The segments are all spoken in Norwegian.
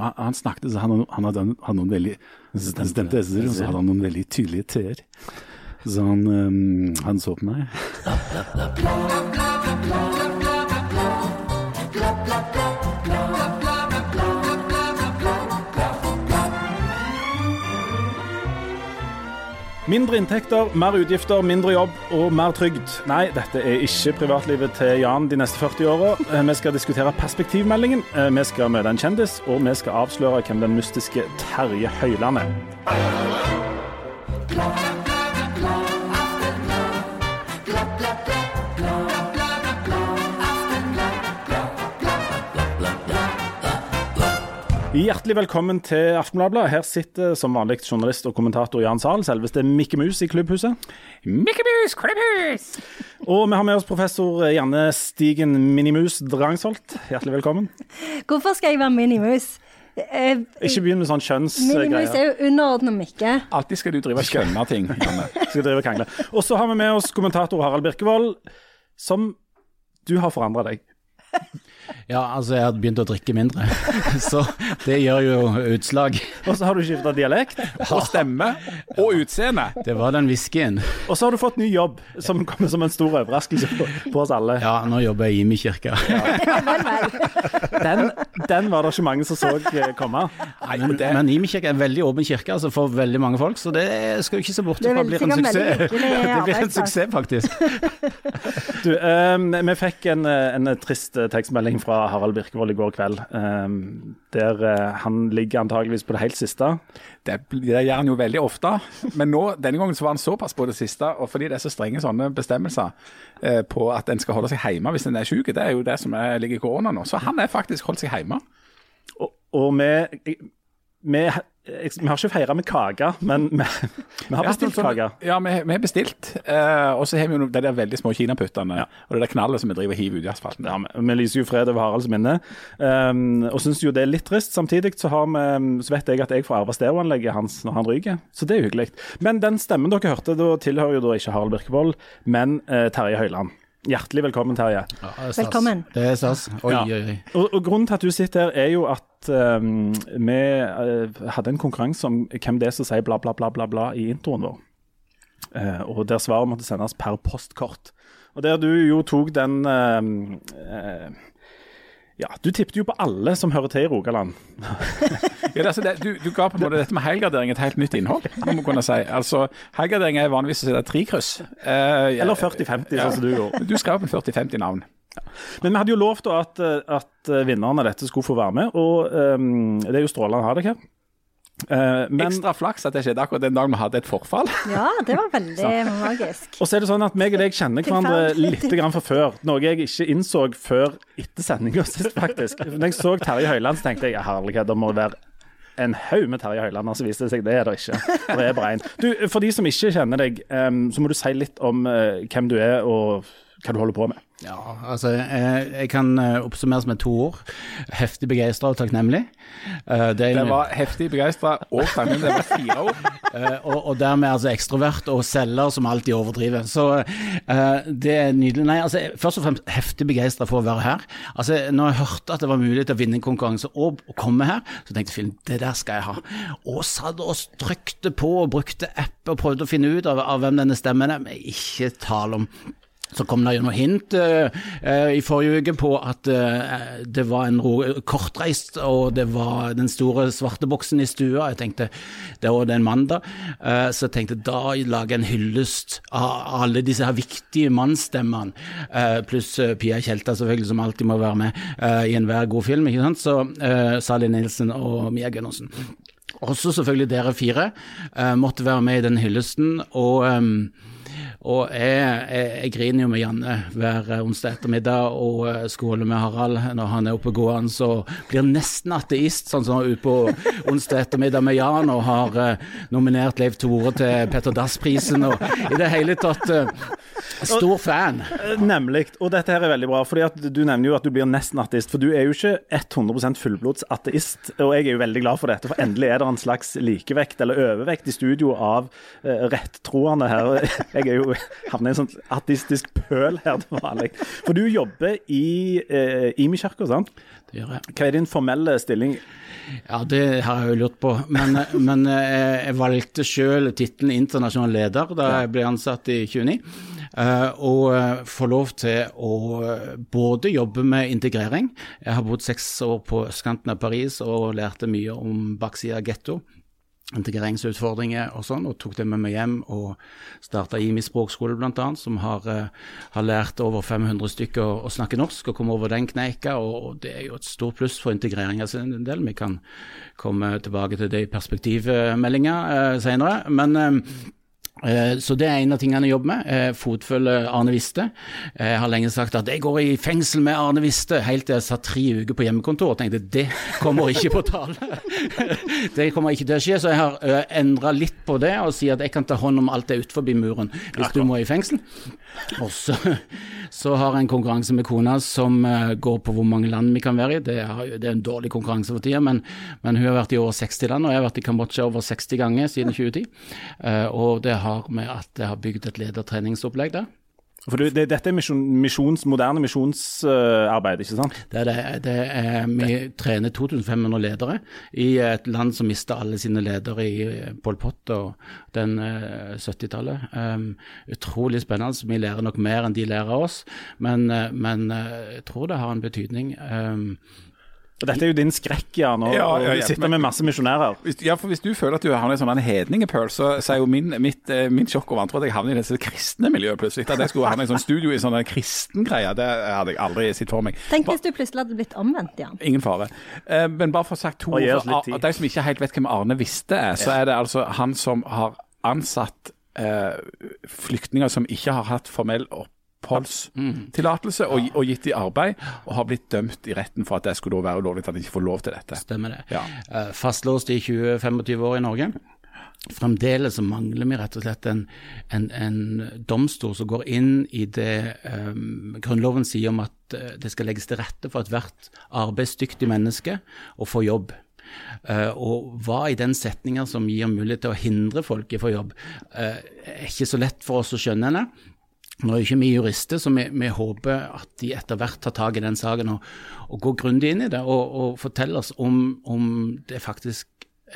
Han, han snakket, så han, han hadde, hadde noen veldig Stemte, så hadde han noen veldig tydelige t-er. Så han, um, han så på meg. Mindre inntekter, mer utgifter, mindre jobb og mer trygd. Nei, dette er ikke privatlivet til Jan de neste 40 åra. Eh, Vi skal diskutere perspektivmeldingen, eh, vi skal møte en kjendis, og vi skal avsløre hvem den mystiske Terje Høiland er. Hjertelig velkommen til Aftenbladet. Her sitter som vanlig journalist og kommentator Jan Zahl, selveste Mikke Mus i klubbhuset. Mikke Mus, klubbhus! Og vi har med oss professor Janne Stigen Minimus Drangsholt. Hjertelig velkommen. Hvorfor skal jeg være minimus? Eh, Ikke begynn med sånn kjønnsgreier. Minimus er jo underordnet Mikke. Alltid skal du drive og skjønne ting. Janne. Skal drive krangle. Og så har vi med oss kommentator Harald Birkevold, som du har forandra deg. Ja, altså jeg hadde begynt å drikke mindre, så det gjør jo utslag. Og så har du skifta dialekt. Og stemme og utseende. Det var den whiskyen. Og så har du fått ny jobb, som kommer som en stor overraskelse på, oss alle. Ja, nå jobber jeg i Imi kirke. Den, den var det ikke mange som så eh, komme. Men, men Imi kirke er en veldig åpen kirke altså for veldig mange folk, så det skal jo ikke se bort Det fra blir en suksess. Det blir en suksess, faktisk. Du, um, vi fikk en, eh, en trist eh, fra Harald Birkevold i går kveld. Um, der uh, han ligger antageligvis på det helt siste. Det, det gjør han jo veldig ofte, men nå, denne gangen så var han såpass på det siste. Og fordi det er så strenge sånne bestemmelser uh, på at en skal holde seg hjemme hvis en er syk, det er jo det som er, ligger i korona nå. Så han er faktisk holdt seg hjemme. Og, og vi, vi, vi har ikke feira med kake, men vi, vi har bestilt Ja, sånn- kake. Ja, vi, vi har bestilt. Eh, og så har vi jo de der veldig små kinaputtene og det der knallet som vi driver og hiver i asfalten. Ja, vi- vi lyser jo fred over Haralds minne. Um, og syns jo det er litt trist. Samtidig så, har vi, så vet jeg at jeg får arve stereoanlegget hans når han ryker, så det er jo hyggelig. Men den stemmen dere hørte, da tilhører jo da ikke Harald Birkevold, men eh, Terje Høiland. Hjertelig velkommen, Terje. Ja, det. Velkommen. Det er stas. Oi, Ja. oi, oi. Og, og Grunnen til at du sitter her, er jo at um, vi uh, hadde en konkurranse om hvem det er som sier bla, bla, bla, bla, bla i introen vår. Uh, og der svaret måtte sendes per postkort. Og der du jo tok den uh, eh, Ja, du tippet jo på alle som hører til i Rogaland. Ja, er altså det, du, du ga på en måte dette med helgardering et helt nytt innhold, må man kunne si. Altså, Helgardering er vanligvis å sette trekryss. Eh, ja, Eller 40-50, sånn som du gjorde. Du skrev en 40-50 navn. Men vi hadde jo lovt at, eh, at eh, vinneren av dette skulle få være med, og um, det er jo strålende å ha deg her. Eh, men, Ekstra flaks at det skjedde akkurat den dagen vi hadde et forfall. Ja, det var veldig magisk. Og så er det sånn at meg og deg kjenner hverandre litt grann fra før. Noe jeg ikke innså før etter sendinga sist, faktisk. Når jeg så Terje Høiland, så tenkte jeg herlighet, det må være en haug med Terje Høiland. Og så viste det seg det er det ikke. Det er bare én. Du, for de som ikke kjenner deg, um, så må du si litt om uh, hvem du er og hva du holder på med. Ja, altså jeg, kan oppsummere oppsummeres med to ord. Heftig begeistra og takknemlig. Eh, det Det var heftig begeistra og takknemlig. Det var fire ord. Eh, og, og dermed altså ekstrovert og selger som alltid overdriver. Så eh, det er nydelig. Nei, altså først og fremst heftig begeistra for å være her. Altså Når jeg hørte at det var mulig til å vinne en konkurranse og komme her, så tenkte jeg film, det der skal jeg ha. Og satt og trykte på og brukte app og prøvde å finne ut av, av hvem denne stemmen er, men ikke tale om. Så kom det jo noe hint uh, uh, i forrige uke på at uh, det var en kortreist, og det var den store svarte boksen i stua. Jeg tenkte det var en mandag, så jeg tenkte da lager jeg en hyllest av alle disse her viktige mannsstemmene, pluss Pia Tjelta selvfølgelig, som alltid må være med i enhver god film, ikke sant. Så Sally Nilsen og Mia Gunnarsen. Også selvfølgelig dere fire måtte være med i den hyllesten, og ehm, og jeg, jeg, jeg griner jo med Janne hver eh, onsdag ettermiddag og eh, skåler med Harald når han er oppegående Så blir nesten ateist, sånn som han på onsdag ettermiddag med Jan og har eh, nominert Leif Tore til Petter Dass-prisen og i det hele tatt eh, stor fan. Eh, Nemlig. Og dette her er veldig bra, fordi at du nevner jo at du blir nesten ateist. For du er jo ikke 100% fullblods ateist, og jeg er jo veldig glad for dette. For endelig er det en slags likevekt eller overvekt i studio av eh, rettroende her. Jeg er jo havner i en sånn artistisk pøl her til vanlig. For du jobber i eh, Imi kirke, sant? Det gjør jeg. Hva er din formelle stilling? Ja, det har jeg jo lurt på. Men, men eh, jeg valgte selv tittelen internasjonal leder da jeg ble ansatt i 29. eh, Og eh, får lov til å både jobbe med integrering. Jeg har bodd seks år på østkanten av Paris og lærte mye om baksida av getto integreringsutfordringer og sånn, og tok det med meg hjem og starta IMI språkskole bl.a., som har, eh, har lært over 500 stykker å, snakke norsk og komme over den kneika, og, det er jo et stort pluss for integreringa sin del. Vi kan komme tilbake til det i perspektivmeldinga eh, senere. Men Eh, Så det er en av tingene jeg jobber med. Fotfølge fotfølger Arne Viste. Jeg har lenge sagt at jeg går i fengsel med Arne Viste, helt til jeg satt tre uker på hjemmekontor og tenkte det kommer ikke på tale. Det kommer ikke til å skje, så jeg har endra litt på det og sier at jeg kan ta hånd om alt det utenfor muren hvis du må i fengsel. Og så, så har jeg en konkurranse med kona som eh, går på hvor mange land vi kan være i. Det er, det en dårlig konkurranse for tida, men, men hun har vært i over 60 land, og jeg har vært i Kambodsja over 60 ganger siden 2010. Eh, Og det har med at jeg har bygd et ledertreningsopplegg der. For du, det, dette er misjon, misjons, moderne misjonsarbeid, ikke sant? Det er det, det er, vi trener 2500 ledere i et land som mista alle sine ledere i eh, Pol Pot og den eh, 70-tallet. Um, utrolig spennende. Vi lærer nok mer enn de lærer oss, men, eh, men eh, jeg tror det har en betydning. Um, Og dette er jo din skrekk, Jan, å Ja, ja, ja, sitte men- med masse misjonærer. Hvis, ja, for hvis du føler at du havner i en sånn hedningepøl, så, så er jo min, mitt, eh, min sjokk og vantro at jeg havner i det kristne miljøet plutselig. At jeg skulle havne i sånn studio i sånn en kristen greie, det hadde jeg aldri sett for meg. Tenk hvis du plutselig hadde blitt omvendt, Jan. Ingen fare. Eh, men bare for å sagt to Og for De som ikke helt vet hvem Arne Viste er, så er det altså han som har ansatt eh, flyktninger som ikke har hatt formell oppholdstillatelse, og, og gitt i arbeid, og har blitt dømt i retten for at det skulle være ulovlig at han ikke får lov til dette. Stemmer det. Ja. Eh, Fastlåst i 20-25 år i Norge. Fremdeles mangler vi rett og slett en, en, en domstol som går inn i det um, Grunnloven sier om at eh, det skal legges til rette for ethvert arbeidsdyktig menneske å få jobb. Uh, og hva i den setninga som gir mulighet til å hindre folk i å få jobb, uh, er ikke så lett for oss å skjønne ennå. Nå er jo ikke vi jurister, så vi, vi håper at de etter hvert tar tak i den saken og, og går grundig inn i det, og, og forteller oss om, om det faktisk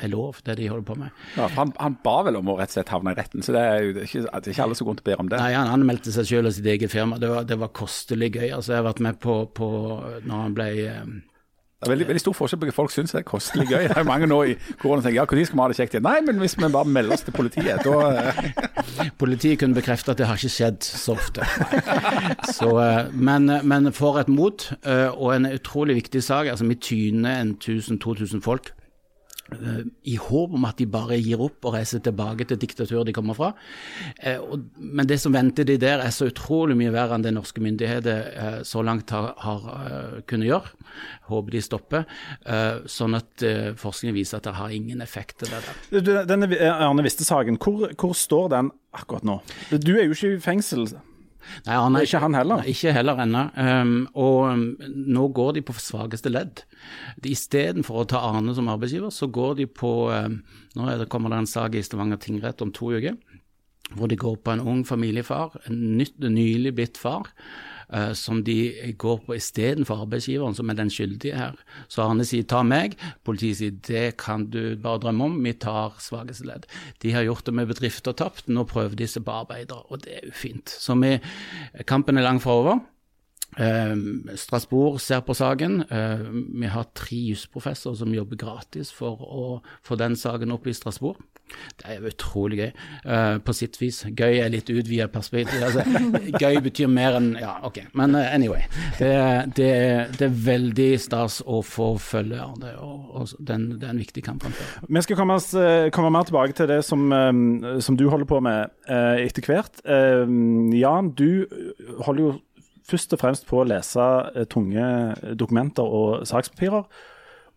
er lov, det de holder på med. Ja, han, han ba vel om å rett og slett havne i retten, så det er jo ikke, det er ikke alle som går rundt og ber om det. Nei, Han anmeldte seg selv og sitt eget firma. Det var, det var kostelig gøy. Altså, Jeg har vært med på, på når han ble eh, Det er veldig, veldig stor forskjell på hva folk syns er kostelig gøy. Det er mange nå i korona som tenker ja, når skal vi ha det kjekt igjen? Nei, men hvis vi bare melder oss til politiet, da eh, Politiet kunne bekrefte at det har ikke skjedd så ofte. Så, eh, men, men for et mot, eh, og en utrolig viktig sak. altså Vi tyner en 1000-2000 folk. Eh, I håp om at de bare gir opp og reiser tilbake til diktaturet de kommer fra. Eh, men det som venter de der, er så utrolig mye verre enn det norske myndigheter eh, så langt har, har kunnet gjøre. Håper de stopper. Sånn at forskningen forskning viser at det har ingen effekt. Det der. Denne Arne Viste-saken, hvor, hvor står den akkurat nå? Du er jo ikke i fengsel. Nei, han er Ikke han heller? Nei, Ikke heller ennå. Um, og um, nå går de på svakeste ledd. De- Istedenfor å ta Arne som arbeidsgiver, så går de på um, Nå er det, kommer det en sak i Stavanger tingrett om to uker, hvor de går på en ung familiefar, en nytt, nylig blitt far. Eh, som de går på istedenfor arbeidsgiveren, som er den skyldige her. Så Arne sier 'ta meg', politiet sier 'det kan du bare drømme om', vi tar svakeste ledd. De har gjort det med bedrifter tapt, nå prøver de seg på arbeidere, og det er jo fint. Så vi, kampen er langt fra over. Eh, Strasbourg ser på saken. Eh, vi har tre jusprofessorer som jobber gratis for å få den saken opp i Strasbourg. Det er jo utrolig gøy, eh, på sitt vis. Gøy er litt utvida perspektiv. Altså, gøy betyr mer enn Ja, OK. Men anyway. Det, det, det er veldig stas å få følge Arne, og, og den, det er en viktig kamp. Vi skal komme, oss, komme mer tilbake til det som, som du holder på med etter hvert. Jan, du holder jo først og fremst på å lese eh, tunge dokumenter og sakspapirer.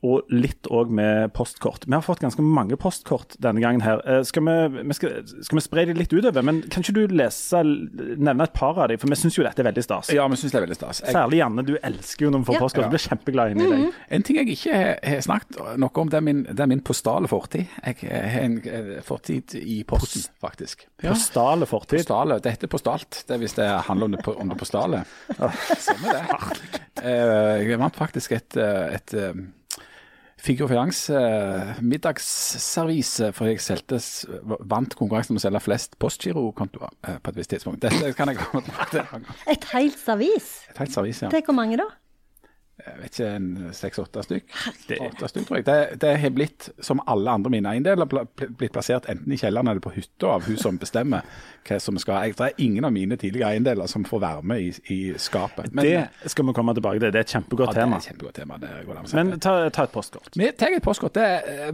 Og litt òg med postkort. Vi har fått ganske mange postkort denne gangen her. Eh, Skal vi, vi skal, skal vi spre de litt utover? Men kan ikke du lese, nevne et par av dem? For vi syns jo dette er veldig stas. Ja, vi syns det er veldig stas. Jeg- Særlig Janne, du elsker jo når vi får Ja. postkort. Du blir kjempeglad inn i deg. En ting jeg ikke har- snakket noe om, det er min, det er min postale fortid. Jeg har en eh, fortid i posten, faktisk. Ja. Postale fortid. Postale. Det heter postalt, det er hvis det handler om det, på- om det postale. Sånn er det. Eh, Jeg vant faktisk et, et, Figgjo Finans eh, middagsservise, for jeg selte, vant konkurransen om å selge flest postgirokontoer eh, på et visst tidspunkt. Dette kan jeg komme tilbake til. Et helt servis? Et helt servis, ja. Til hvor mange da? Jeg vet ikke, en seks-åtte stykk. Åtte stykk, tror jeg. Det, det har blitt, som alle andre mine eiendeler, blitt plassert enten i kjelleren eller på hytta av hun som bestemmer hva som skal jeg, Det er ingen av mine tidligere eiendeler som får være med i, i skapet. Men, Det skal vi komme tilbake til. Det er et kjempegodt ja, tema. det er et kjempegodt tema. Det går an. Men ta, ta et postkort. Vi tar et postkort. Det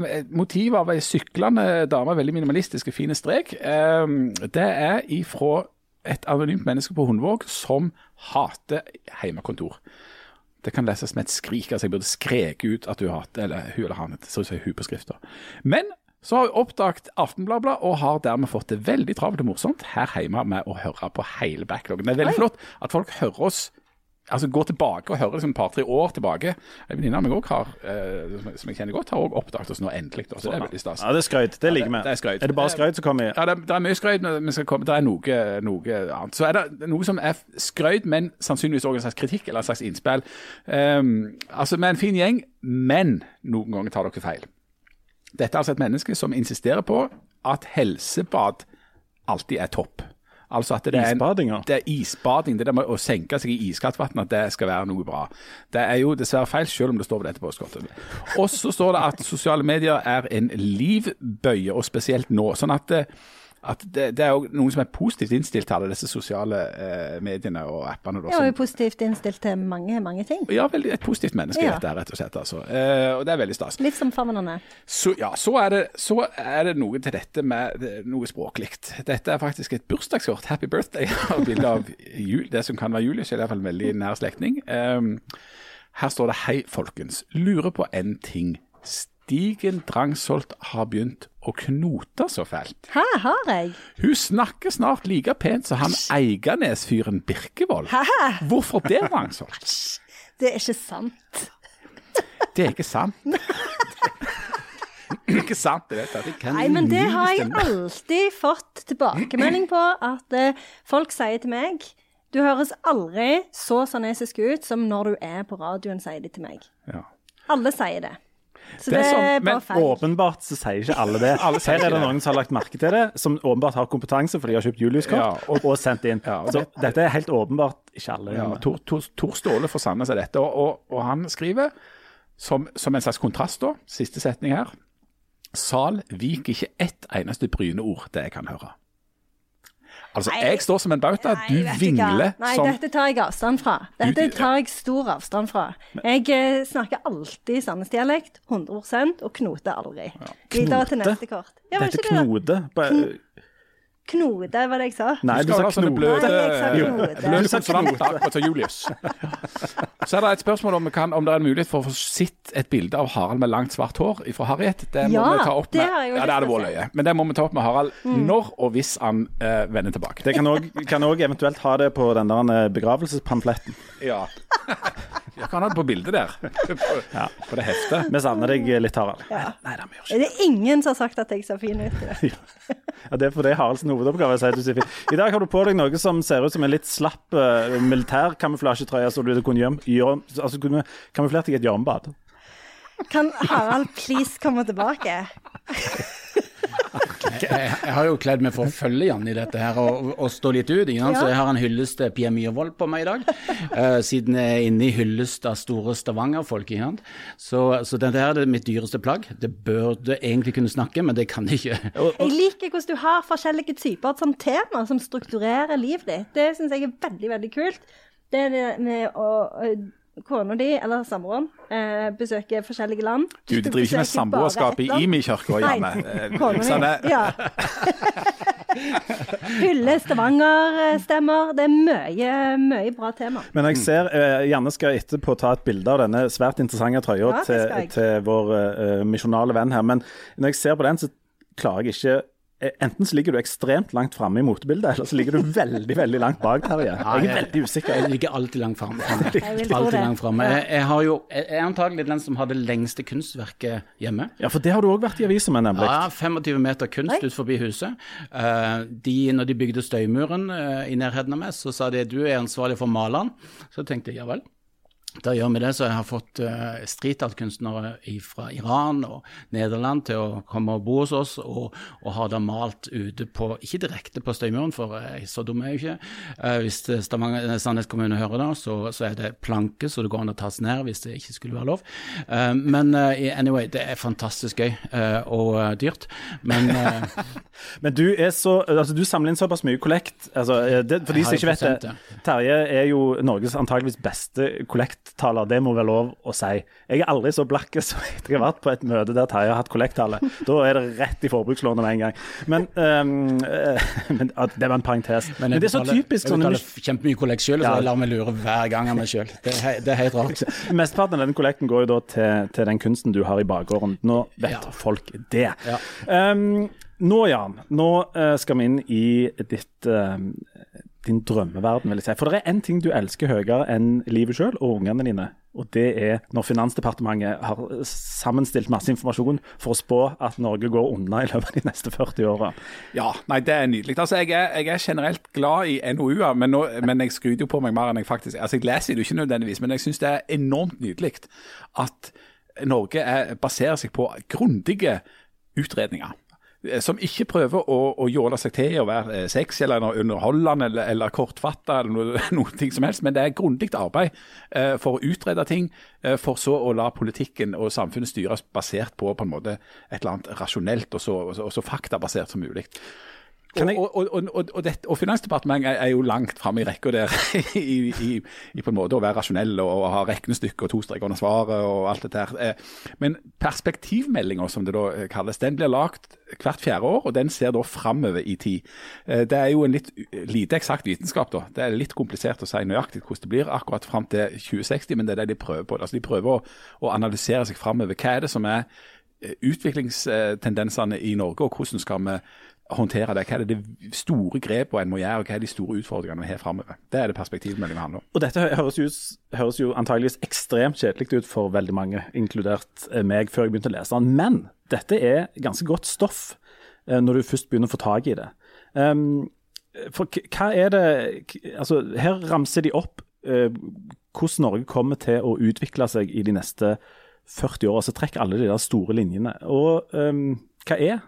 eh, motivet av ei syklende dame, veldig minimalistiske, fine strek. Eh, Det er ifra et anonymt menneske på Hundvåg som hater heimekontor. Det kan leses med et skrik. altså Jeg burde skreke ut at du hater eller hun eller han. Ut som hun på skrifta. Men så har hun oppdaget Aftenbladet og har dermed fått det veldig travelt og morsomt her hjemme med å høre på hele backloggen. Det er veldig flott at folk hører oss altså går tilbake og hører liksom et par-tre år tilbake. En venninne av meg også har, eh, som jeg- kjenner godt, har også oppdaget oss nå endelig. Da, så det er veldig stas. Ja, det er skrøyt. Det liker vi. Ja, er. Er det bare skrøyt, som kommer Ja, det, det er mye skrøyt, men vi skal komme, det er noe, noe annet. Så er det noe som er skrøyt, men sannsynligvis også en slags kritikk eller en slags innspill. Um, altså, med en fin gjeng, men noen ganger tar dere feil. Dette er altså et menneske som insisterer på at helsebad alltid er topp. Altså at det er, en, det er isbading, det der med å senke seg i iskaldt vann, at det skal være noe bra. Det er jo dessverre feil, selv om det står på dette postkortet. Og så står det at sosiale medier er en livbøye, og spesielt nå. Sånn at, eh, at det, det er jo noen som er positivt innstilt til alle disse sosiale eh, mediene og appene. Da, som, ja, og positivt innstilt til mange, mange ting. ja, veldig et positivt menneske, Ja. dette er rett og slett. Altså. Eh, og det er veldig stas. Livsomfavnende. Så, ja, så er, det, så er det noe til dette med det- noe språklig. Dette er faktisk et bursdagskort. Happy birthday. Og bilde av jul, det som kan være Julius, i hvert fall en veldig nær slektning. Um, her står det 'Hei, folkens. Lurer på en ting'. Stigen Drangsholt har begynt å knote så fælt. Hæ, har jeg? Hun snakker snart like pent som han Eiganes-fyren Birkevold. Hæ? Hvorfor det, Drangsholt? Det er ikke sant. Det er ikke sant. Det er ikke sant, det vet jeg. Nei, men det har jeg alltid fått tilbakemelding på. At eh, folk sier til meg Du høres aldri så sanesisk ut som når du er på radioen, sier de til meg. Ja. Alle sier det. Så Det det er er, sånn, men feil. Åpenbart så sier ikke alle det. Alle sier Her er det det. noen som har lagt merke til det, som åpenbart har kompetanse, for de har kjøpt Julius-kort Ja, og, og sendt inn. Ja, og så dette er helt åpenbart ikke alle. Ja. Tor, Tor, Tor Ståle for Sandnes seg dette, og, og, og han skriver, som, som en slags kontrast da, siste setning her, Sal viker ikke ett eneste bryneord, det jeg kan høre. Altså, Nei. jeg står som en bauta, Nei, du vingler Nei, som dette tar jeg avstand fra. Dette tar jeg stor avstand fra. Jeg eh, snakker alltid sandnesdialekt, 100% og knoter aldri. Videre til Knote? neste kort. Ja, Dette ikke det da? knode på- Knote, var det jeg sa? Nei, Du du sa knode knote. bløte, Nei, jeg sa knode bløte Du sa konsonanter, akkurat som Julius. Så er det et spørsmål om, kan, om det er en mulighet for å få sett et bilde av Harald med langt svart hår fra Harriet. Det må Ja, vi ta opp det har jeg jo ja, det lyst hadde til å vært se. løye. Men det må vi ta opp med Harald når og hvis han eh, vender tilbake. Det kan også- òg eventuelt ha det på den der eh, begravelsespamfletten. Ja. Jeg kan ha det på bildet der. På, på det heftet. Vi savner deg litt, Harald. Ja. nei, det vi gjør ikke. Det er ingen som har sagt at jeg ser fin ut. Ja, det er fordi Haralds hovedoppgave er å si at du ser fin. I dag har du på deg noe som ser ut som en litt slapp uh, militærkamuflasjetrøye som du kunne gjøre altså kunne kamuflert deg i et gjørmebad. Kan Harald please komme tilbake? Jeg, jeg har jo kledd meg for å følge Jan i dette her og, og stå litt ut. Ja. Så jeg har en hyllest til Pia Myhrvold på meg i dag. uh, siden jeg er inne i hyllest av store Stavanger-folk. Så, så dette her er mitt dyreste plagg. Det burde egentlig kunne snakke, men det kan det ikke. Jeg liker hvordan du har forskjellige typer som tema som strukturerer livet ditt. Det syns jeg er veldig, veldig kult. Det er det med å å- Kona di eller samboeren eh, besøker forskjellige land. Du, de driver ikke med samboerskap i Imi-kirka, Janne. Kona mi. er- Ja. Hylle Stavanger-stemmer. Det er mye, mye bra tema. Men jeg ser eh, Janne skal etterpå ta et bilde av denne svært interessante trøya Ja, til, til vår eh, misjonale venn her. Men når jeg ser på den, så klarer jeg ikke Enten så ligger du ekstremt langt framme i motebildet, eller så ligger du veldig veldig langt bak, Terje. Jeg er veldig usikker. Jeg ligger alltid langt framme. Jeg Alltid langt framme. Jeg, jeg, har jo, jeg er antagelig den som har det lengste kunstverket hjemme. Ja, for det har du òg vært i avisa med, nemlig. Ja, 25 meter kunst ut forbi huset. Eh, de, når de bygde støymuren eh, i nærheten av meg, så sa de du er ansvarlig for maleren. Så tenkte jeg ja vel. Da gjør vi det, så jeg har fått uh, streetart-kunstnere fra Iran og Nederland til å komme og bo hos oss, og, og har da malt ute på Ikke direkte på Støymuren, for jeg, så dum er jeg jo ikke. Uh, hvis Sandnes kommune hører det, så, så, er det planke, så det går an å tas ned hvis det ikke skulle være lov. Uh, men anyway, det er fantastisk gøy og dyrt, men Men du er så Altså, du samler inn såpass mye kollekt. Altså, det, for de som ikke vet det, Terje er jo Norges antageligvis beste kollekt kollekttaler, det må være lov å si. Jeg er aldri så blakk som etter jeg har vært på et møte der Terje har hatt kollekttale. Da er det rett i forbrukslånet med en gang. Men, um, men Det var en parentes. Men, det er så typisk sånn Jeg betaler kjempemye kollekt sjøl, så jeg lar meg lure hver gang av meg sjøl. Det, det, er helt rart. Mesteparten av den kollekten går jo da til, til, den kunsten du har i bakgården. Nå vet ja. folk det. Ja. Um, nå, Jan, nå uh, skal vi inn i ditt uh, din drømmeverden, vil jeg si. For det er én ting du elsker høyere enn livet sjøl og ungene dine. Og det er når Finansdepartementet har sammenstilt masse informasjon for å spå at Norge går unna i løpet av de neste 40 åra. Ja, nei, det er nydelig. Altså, jeg er, jeg er generelt glad i NOU-er, men, men, jeg skryter jo på meg mer enn jeg faktisk Altså, jeg leser det ikke nødvendigvis, men jeg syns det er enormt nydelig at Norge er, baserer seg på grundige utredninger. Eh, som ikke prøver å, å jåle seg til å være eh, sexy eller underholdende eller, eller kortfatta eller noe, noe ting som helst, men det er grundig arbeid eh, for å utrede ting, eh, for så å la politikken og samfunnet styres basert på på en måte et eller annet rasjonelt og så, og så, og så faktabasert som mulig. Og, og, og, og, Finansdepartementet er, jo langt framme i rekka der i, i, i, på en måte å være rasjonell og, ha regnestykke og to streker under svaret og alt dette her. Eh, men perspektivmeldinga, som det da eh, kalles, den blir lagd hvert fjerde år, og den ser da framover i tid. Eh, det er jo en litt lite eksakt vitenskap, da. Det er litt komplisert å si nøyaktig hvordan det blir akkurat fram til 2060, men det er det de prøver på. Altså, de prøver å, å analysere seg framover. Hva er det som er utviklingstendensene i Norge, og hvordan skal vi håndtere det? Hva er det de store grepene en må gjøre, og hva er de store utfordringene vi har framover? Det er det perspektivmeldingen handler om. Og Dette høres jo, høres jo antageligvis ekstremt kjedelig ut for veldig mange, inkludert eh, meg, før jeg begynte å lese den. Men dette er ganske godt stoff eh, når du først begynner å få tak i det. Um, for hva er det Altså, her ramser de opp uh, hvordan Norge kommer til å utvikle seg i de neste 40 år. Så trekker alle de der store linjene. Og um, hva er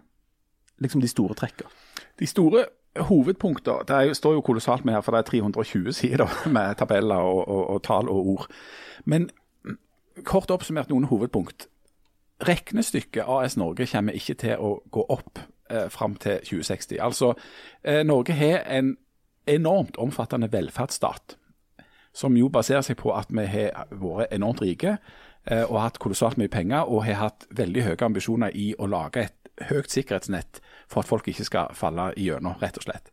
liksom de store trekkene? De store hovedpunkter Det er, står jo kolossalt med her, for det er 320 sider med tabeller og, og, og tall og ord. Men kort oppsummert noen hovedpunkt. Regnestykket AS Norge kommer ikke til å gå opp eh, fram til 2060. Altså, eh, Norge har en enormt omfattende velferdsstat, som jo baserer seg på at vi har vært enormt rike eh, og hatt kolossalt mye penger, og har hatt veldig høye ambisjoner i å lage et høyt sikkerhetsnett for at folk ikke skal falle igjennom, rett og slett.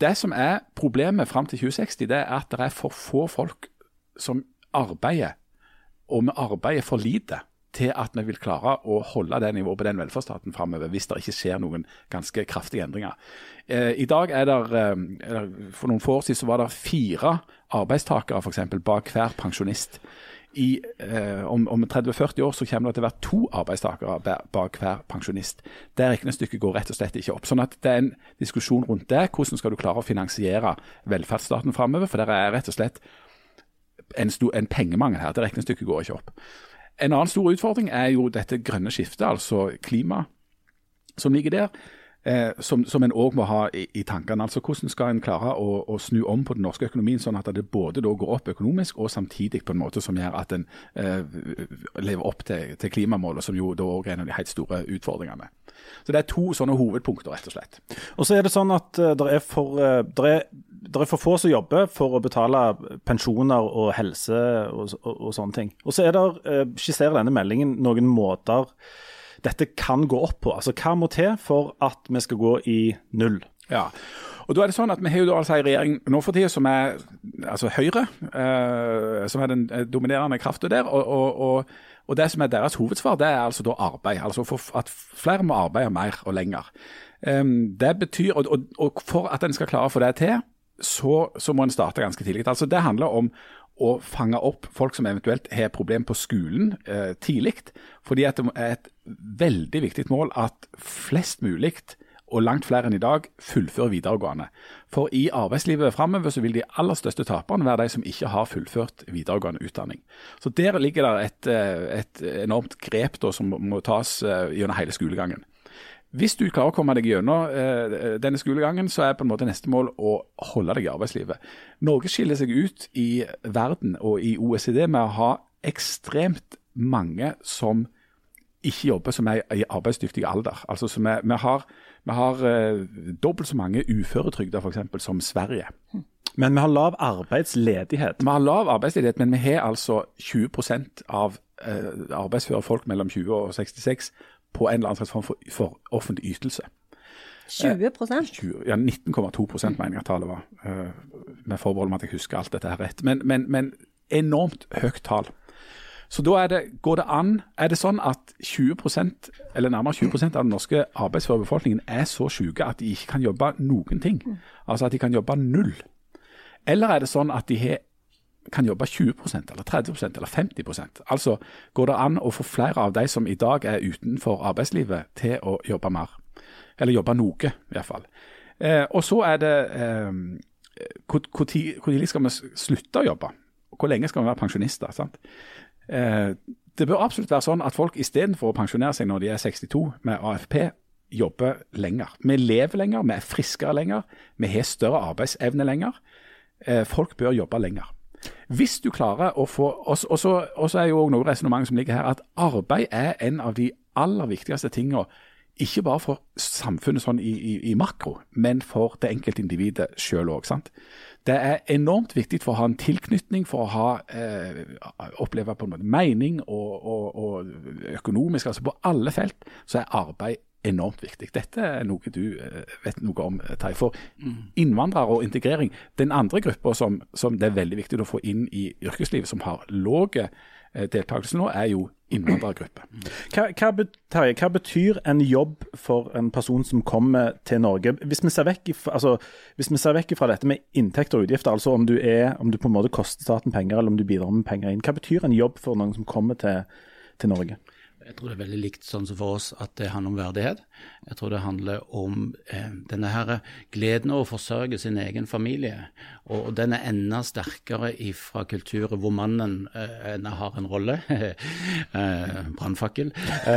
Det som er problemet fram til 2060, det er at det er for få folk som arbeider, og vi arbeider for lite til at vi vil klare å holde det nivået på den velferdsstaten framover, hvis det ikke skjer noen ganske kraftige endringer. Eh, I dag er det, For noen få år siden så var det fire arbeidstakere for eksempel, bak hver pensjonist i, eh, om, om 30-40 år så kommer det til å være to arbeidstakere bak hver pensjonist. Det regnestykket går rett og slett ikke opp. Sånn at Det er en diskusjon rundt det. Hvordan skal du klare å finansiere velferdsstaten framover? For det er rett og slett en, stor, en pengemangel her. Det regnestykket går ikke opp. En annen stor utfordring er jo dette grønne skiftet, altså klima, som ligger der eh, som, som en òg må ha i, i, tankene. Altså Hvordan skal en klare å, å, snu om på den norske økonomien, sånn at det både da går opp økonomisk og samtidig på en måte som gjør at en eh, lever opp til, til klimamålet, som jo da òg er en av de helt store utfordringene. Så Det er to sånne hovedpunkter, rett og slett. Og så er det sånn at uh, det er for uh, er det er for få som jobber for å betale pensjoner og helse og, og, og sånne ting. Og så er det, uh, skisserer denne meldingen noen måter dette kan gå opp på? Altså Hva må til for at vi skal gå i null? Ja, og da er det sånn at Vi har jo altså en regjering nå for tida som er altså Høyre, eh, som er den eh, dominerende krafta der. Og, og, og, og, Det som er deres hovedsvar, det er altså da arbeid. Altså at flere må arbeide mer og lenger. Det betyr, og, og, For at en skal klare å få det til, så, så må en starte ganske tidlig. Altså Det handler om å fange opp folk som eventuelt har problemer på skolen eh, tidlig. Fordi det er et veldig viktig mål at flest mulig og langt flere enn i dag, fullfører videregående. For i arbeidslivet framover så vil de aller største taperne være de som ikke har fullført videregående utdanning. Så der ligger det et, eh, et enormt grep da, som må tas uh, gjennom hele skolegangen. Hvis du klarer å komme deg gjennom eh, denne skolegangen, så er på en måte neste mål å holde deg i arbeidslivet. Norge skiller seg ut i verden og i OECD med å ha ekstremt mange som ikke jobber som er i arbeidsdyktig alder. Altså som er, vi har, vi har eh, dobbelt så mange uføretrygda f.eks. som Sverige. Men vi har lav arbeidsledighet. Vi har lav arbeidsledighet, men vi har altså 20 av uh, arbeidsføre folk mellom 20 og 66 på en eller annen slags form for, for offentlig ytelse. 20 20, Ja, 19,2 mener jeg tallet var. Uh, med forbehold om at jeg husker alt dette her rett. Men, men, men enormt høyt tall. Så da det, går det an Er det sånn at 20% eller nærmere 20% av den norske arbeidsføre befolkningen er så syke at de ikke kan jobbe noen ting? Altså at de kan jobbe null? Eller er det sånn at de he, kan jobbe 20% eller 30% eller 50% Altså går det an å få flere av de som i dag er utenfor arbeidslivet, til å jobbe mer? Eller jobbe noe, iallfall. Eh, og så er det eh, Når tidlig skal vi slutte å jobbe? Hvor lenge skal vi være pensjonister? sant? Eh, det bør absolutt være sånn at folk istedenfor å pensjonere seg når de er 62 med AFP, jobber lenger. Vi lever lenger, vi er friskere lenger, vi har større arbeidsevne lenger. Eh, folk bør jobbe lenger. Hvis du klarer å få Og så er jo noe resonnement som ligger her, at arbeid er en av de aller viktigste tingene ikke bare for samfunnet sånn i, i, i makro, men for det enkelte individet sjøl òg. Det er enormt viktig for å ha en tilknytning, for å ha, eh, oppleve på en måte mening og, og, og, økonomisk. altså På alle felt så er arbeid enormt viktig. Dette er noe du eh, vet noe om, Tai. For innvandrere og integrering, den andre gruppa som, som, det er veldig viktig å få inn i yrkeslivet, som har lav eh, deltakelse nå, er jo innvandrergruppe. Hva, hva, Terje, hva betyr en jobb for en person som kommer til Norge? Hvis vi ser vekk, altså, hvis vi ser vekk fra dette med inntekter og utgifter, altså om du, er, om du på en måte koster staten penger eller om du bidrar med penger inn, hva betyr en jobb for noen som kommer til, til Norge? Jeg tror det er veldig likt sånn som for oss at det handler om verdighet. Jeg tror det handler om eh, denne her gleden over å forsørge sin egen familie. Og, og den er enda sterkere fra kulturer hvor mannen eh, har en rolle. eh, Brannfakkel.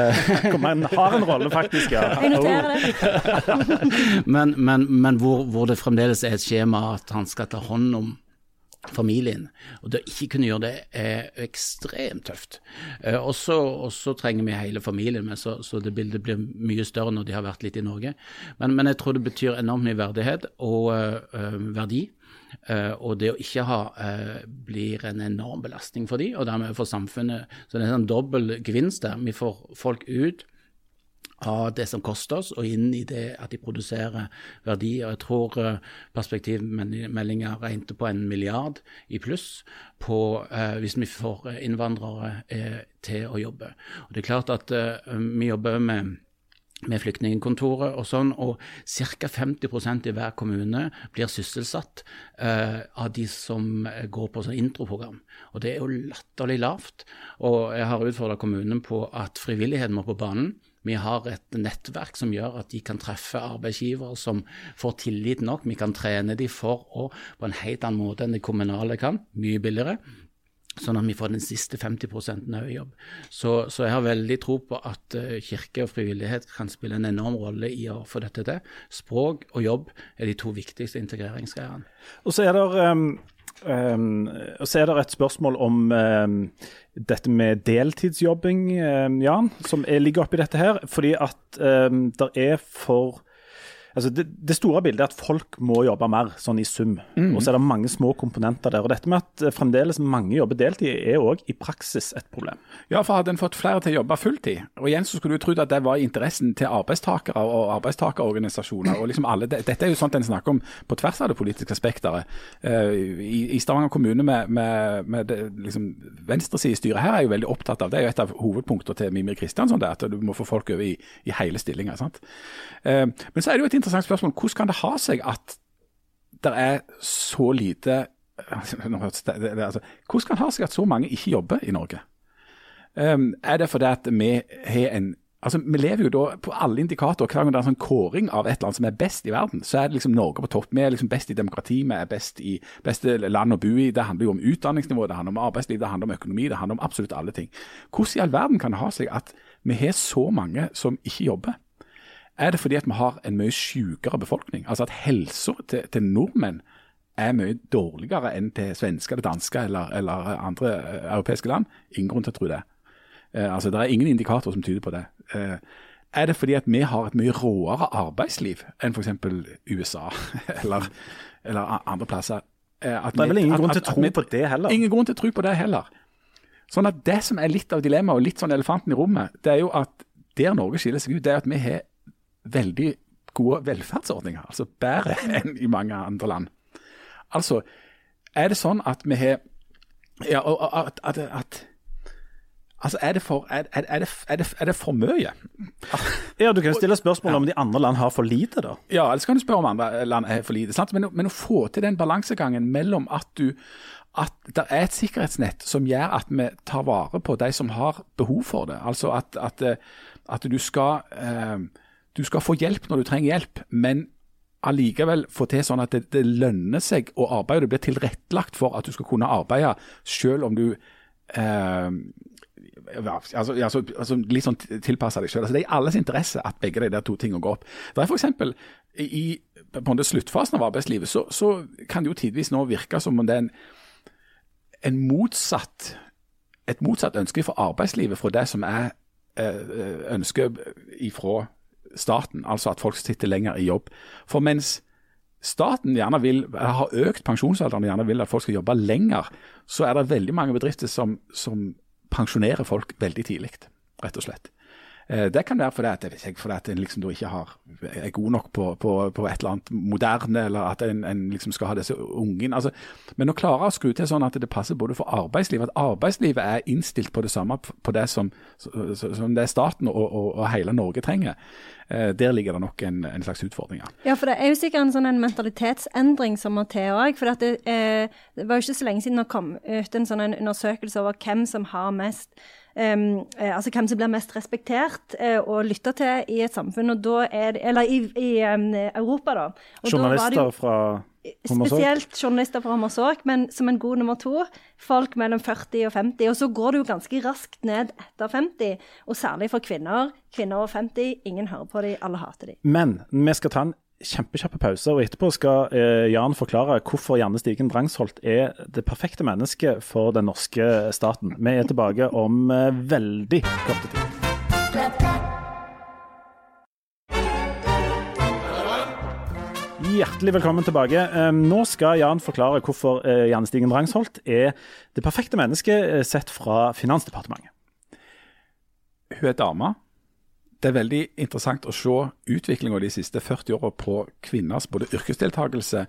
Man har en rolle, faktisk, ja. Jeg noterer det. men, men, men hvor, hvor det fremdeles er et skjema at han skal ta hånd om familien. Og det å ikke kunne gjøre det er ekstremt tøft. Eh, og så trenger vi hele familien med, så, så, det bildet blir mye større når de har vært litt i Norge. Men, men jeg tror det betyr enormt mye verdighet og øh, verdi. Uh, og det å ikke ha uh, blir en enorm belastning for de, og dermed for samfunnet. Så det er en sånn dobbel gevinst der. Vi får folk ut av det som koster oss, og inn i det at de produserer verdi. Og jeg tror uh, perspektivmeldinga regnet på en milliard i pluss på eh, hvis vi får innvandrere eh, til å jobbe. Og Det er klart at vi jobber med med flyktningkontoret og sånn, og ca. 50% i hver kommune blir sysselsatt uh, av de som går på sånn introprogram. Og det er jo latterlig lavt. Og jeg har utfordra kommunen på at frivilligheten må på banen. Vi har et nettverk som gjør at de kan treffe arbeidsgivere som får tillit nok. Vi kan trene dem for å på en helt annen måte enn det kommunale kan, mye billigere. Sånn at vi får den siste 50 òg i jobb. Så, så, jeg har veldig tro på at uh, kirke og frivillighet kan spille en enorm rolle i å få dette til. Språk og jobb er de to viktigste integreringsgreiene. Og så er det um Um, så er det et spørsmål om um, dette med deltidsjobbing, um, Jan, som ligger oppi dette her. Fordi at det er for altså det, det, store bildet er at folk må jobbe mer, sånn i sum. Mm. Og så er det mange små komponenter der. Og dette med eh, fremdeles mange jobber deltid, er òg i praksis et problem. Ja, for hadde en fått flere til å jobbe fulltid, og igjen så skulle du trodd at det var interessen til arbeidstakere og arbeidstakerorganisasjoner. og liksom alle, Dette er jo sånt en snakker om på tvers av det politiske spekteret. Uh, i, Stavanger kommune med, med, med det, liksom, venstresidestyret her er jo veldig opptatt av det. er jo et av hovedpunktene til Mimir Kristiansson, det, at du må få folk over i, i hele stillinger. sant? Uh, men så er det jo et interessant spørsmål. Hvordan kan det ha seg at det er så lite altså, Hvordan kan det ha seg at så mange ikke jobber i Norge? Um, er det fordi at vi har en Altså, Vi lever jo da på alle indikatorer. Hver gang det er en sånn kåring av et eller annet som er best i verden, så er det liksom Norge på topp. Vi er liksom best i demokrati, vi er best i beste land å bo i. Det handler jo om utdanningsnivå, det handler om arbeidsliv, det handler om økonomi, det handler om absolutt alle ting. Hvordan i all verden kan det ha seg at vi har så mange som ikke jobber? Er det fordi at vi har en mye sykere befolkning? Altså at helsa til, til nordmenn er mye dårligere enn til svenske eller danske eller, eller andre eh, europeiske land? Ingen grunn til å tro det. Eh, altså, Det er ingen indikatorer som tyder på det. Eh, er det fordi at vi har et mye råere arbeidsliv enn f.eks. USA eller, eller andre plasser? Eh, det er vel ingen grunn til å tro på det heller? Ingen grunn til å tro på det heller. Sånn at Det som er litt av dilemmaet og litt sånn elefanten i rommet, det er jo at der Norge skiller seg ut, det er at vi har veldig gode velferdsordninger. Altså bedre enn i mange andre land. Altså, er det sånn at vi har ja, at, at, at Altså, er det, for, er, er, det, er, det, er det, for mye? Ja, Du kan jo stille spørsmål ja. om de andre land har for lite, da. Ja, eller så kan du spørre om andre land er for lite. Men, men, å få til den balansegangen mellom at du at det er et sikkerhetsnett som gjør at vi tar vare på de som har behov for det. Altså at, at, at du, skal, eh, du skal få hjelp når du trenger hjelp, men allikevel få til sånn at det, det lønner seg å arbeide. Det blir tilrettelagt for at du skal kunne arbeide selv om du eh, altså, altså, altså, litt sånn tilpassa deg selv. Altså, det er i alles interesse at begge de der to tingene går opp. Det er f.eks. i på en sluttfasen av arbeidslivet så, så, kan det jo tidvis nå virke som om det er en, en motsatt, et motsatt ønske fra arbeidslivet fra det som er eh, ønsket fra staten, altså at folk sitter lenger i jobb. For mens staten gjerne vil har økt pensjonsalderen og gjerne vil at folk skal jobbe lenger, så er det veldig mange bedrifter som, som pensjonerer folk veldig tidlig, rett og slett. Eh, det kan være fordi at, jeg fordi at en liksom ikke har, er god nok på, på, på, et eller annet moderne, eller at en, en liksom skal ha disse ungene. Altså, men å klare å skru til sånn at det passer både for arbeidslivet, at arbeidslivet er innstilt på det samme på det som, som det staten og, og, og hele Norge trenger. Eh, der ligger det nok en, en, slags utfordring. Ja, for det er jo sikkert en sånn en mentalitetsendring som må til òg. For det, eh, det, var jo ikke så lenge siden det kom ut en sånn en undersøkelse over hvem som har mest altså hvem som blir mest respektert uh, og lytta til i et samfunn, og da er det, eller i, i Europa, da. Og Journalister da fra Spesielt journalister fra Hommersåk, men som en god nummer to, folk mellom 40 og 50. Og så går det jo ganske raskt ned etter 50, og særlig for kvinner. Kvinner over 50, ingen hører på dem, alle hater dem. Men vi skal ta en kjempekjapp pause, og etterpå skal eh, Jan forklare hvorfor Janne Stigen Drangsholt er det perfekte mennesket for den norske staten. Vi er tilbake om eh, veldig kort tid. Hjertelig velkommen tilbake. Nå skal Jan forklare hvorfor eh, Janne Stigen Drangsholt er det perfekte mennesket eh, sett fra Finansdepartementet. Hun er dame. Det er veldig interessant å se utviklinga de siste 40 åra på kvinners både yrkesdeltakelse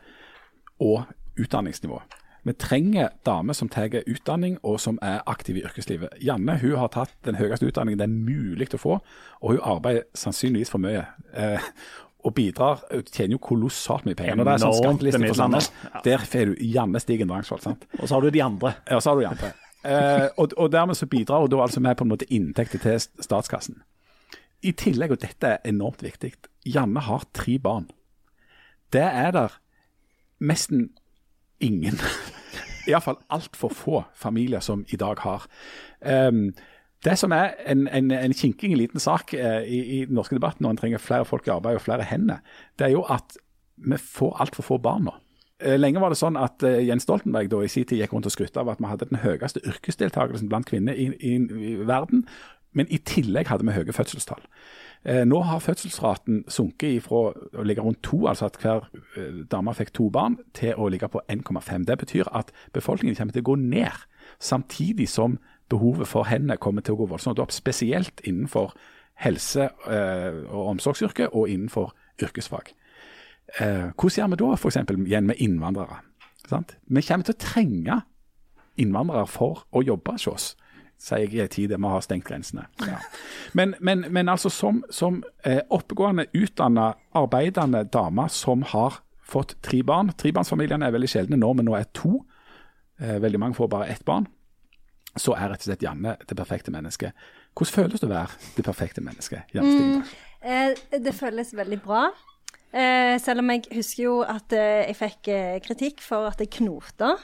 og utdanningsnivå. Vi trenger damer som tar utdanning og som er aktive i yrkeslivet. Janne hun har tatt den høyeste utdanningen det er mulig å få, og hun arbeider sannsynligvis for mye. Eh, og bidrar tjener jo kolossalt mye penger. Når det er sånn skatteliste for ja. der får du Janne Stigen Drangsvold. sant? Og så har du de andre. Ja, så har du de andre. eh, og, og, dermed så bidrar hun da altså med på en måte inntekter til statskassen. I tillegg, og dette er enormt viktig, Janne har tre barn. Det er der nesten ingen, iallfall altfor få familier som i dag har. Um, det som er en, en, en kinking liten sak eh, i, i, den norske debatten når en trenger flere folk i arbeid og flere hender, det er jo at vi får altfor få barn nå. Eh, lenge var det sånn at eh, Jens Stoltenberg da i sin tid gikk rundt og skrytte av at vi hadde den høyeste yrkesdeltakelsen blant kvinner i, i, i, verden, men i tillegg hadde vi høye fødselstall. Eh, nå har fødselsraten sunket fra å ligge rundt to, altså at hver eh, dame fikk to barn, til å ligge på 1,5. Det betyr at befolkningen kommer til å gå ned, samtidig som behovet for hender kommer til å gå voldsomt opp. Spesielt innenfor helse- eh, og omsorgsyrket og innenfor yrkesfag. Hvordan gjør vi da f.eks. igjen med innvandrere? Sant? Vi kommer til å trenge innvandrere for å jobbe hos oss, sier jeg i en tid der vi har stengt grensene. Ja. Men, men, men, altså som, som eh, oppegående, utdanna, arbeidende dame som har fått tre barn Trebarnsfamiliene er veldig sjeldne nå, men nå er to. veldig mange får bare ett barn så er rett og slett Janne det perfekte mennesket. Hvordan føles det å være det perfekte mennesket? Janne Stigenberg? Eh, det føles veldig bra. Eh, selv om jeg husker jo at eh, jeg fikk eh, kritikk for at jeg knota.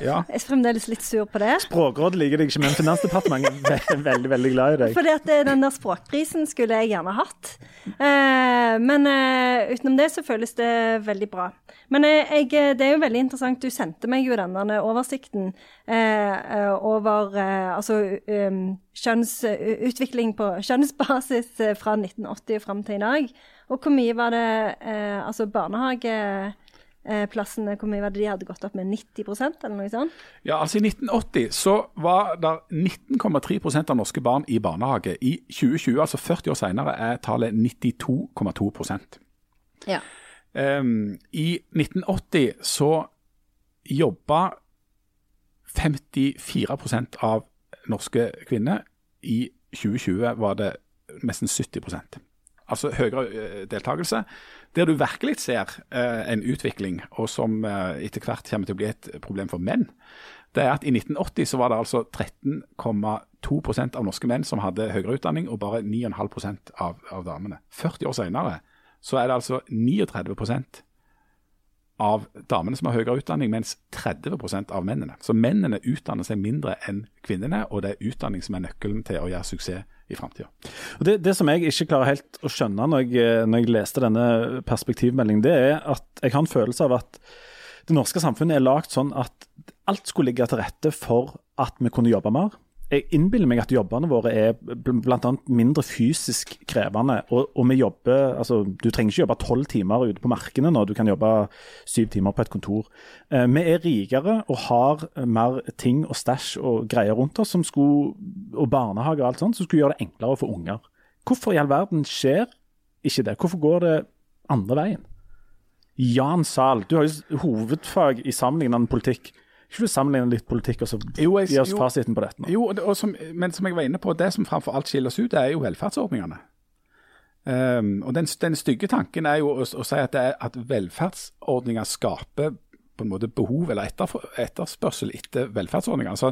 Ja. Jeg er fremdeles litt sur på det. Språkrådet liker deg ikke, men Finansdepartementet er veldig, veldig veldig glad i deg. Fordi at eh, den der språkprisen skulle jeg gjerne hatt. Eh, men eh, utenom det så føles det veldig bra. Men jeg, det er jo veldig interessant. Du sendte meg jo denne oversikten over altså um, kjønnsutvikling på kjønnsbasis fra 1980 og fram til i dag. Og hvor mye var det eh, altså barnehageplassene, hvor mye var det de hadde gått opp med? 90% eller noe sånt? Ja, altså I 1980 så var det 19,3% av norske barn i barnehage. I 2020, altså 40 år senere, er tallet 92,2% Ja. um, I 1980 så jobba 54% av norske kvinner. I 2020 var det nesten 70 Altså høyere eh, deltakelse. Der du virkelig ser eh, en utvikling, og som eh, etter hvert kommer til å bli et problem for menn, det er at i 1980 så var det altså 13,2% av norske menn som hadde høyere utdanning, og bare 9,5% av, av damene. 40 år senere så er det altså 39% av damene som har høyere utdanning, mens 30% av mennene. Så mennene utdanner seg mindre enn kvinnene, og det er utdanning som er nøkkelen til å gjøre suksess i framtida. Det, det som jeg ikke klarer helt å skjønne når jeg, når jeg leste denne perspektivmeldingen, det er at jeg har en følelse av at det norske samfunnet er lagd sånn at alt skulle ligge til rette for at vi kunne jobbe mer. Jeg innbiller meg at jobbene våre er bl.a. mindre fysisk krevende. Og, og vi jobber, altså Du trenger ikke jobbe tolv timer ute på markene når du kan jobbe syv timer på et kontor. Eh, vi er rikere og har mer ting og stæsj og greier rundt oss som skulle, og barnehage og alt sånt, som skulle gjøre det enklere for unger. Hvorfor i all verden skjer ikke det? Hvorfor går det andre veien? Jan Zahl, du har jo hovedfag i sammenlignende politikk. Ikke du sammenligne litt politikk og så Jo, jeg- gi oss fasiten på dette? nå? Jo, det- som, men som jeg var inne på, det som framfor alt skiller oss ut, det er jo velferdsordningene. Um, og den, den stygge tanken er jo å, å si at, det er at velferdsordninger skaper på en måte behov eller etter, etterspørsel etter velferdsordninger. Altså,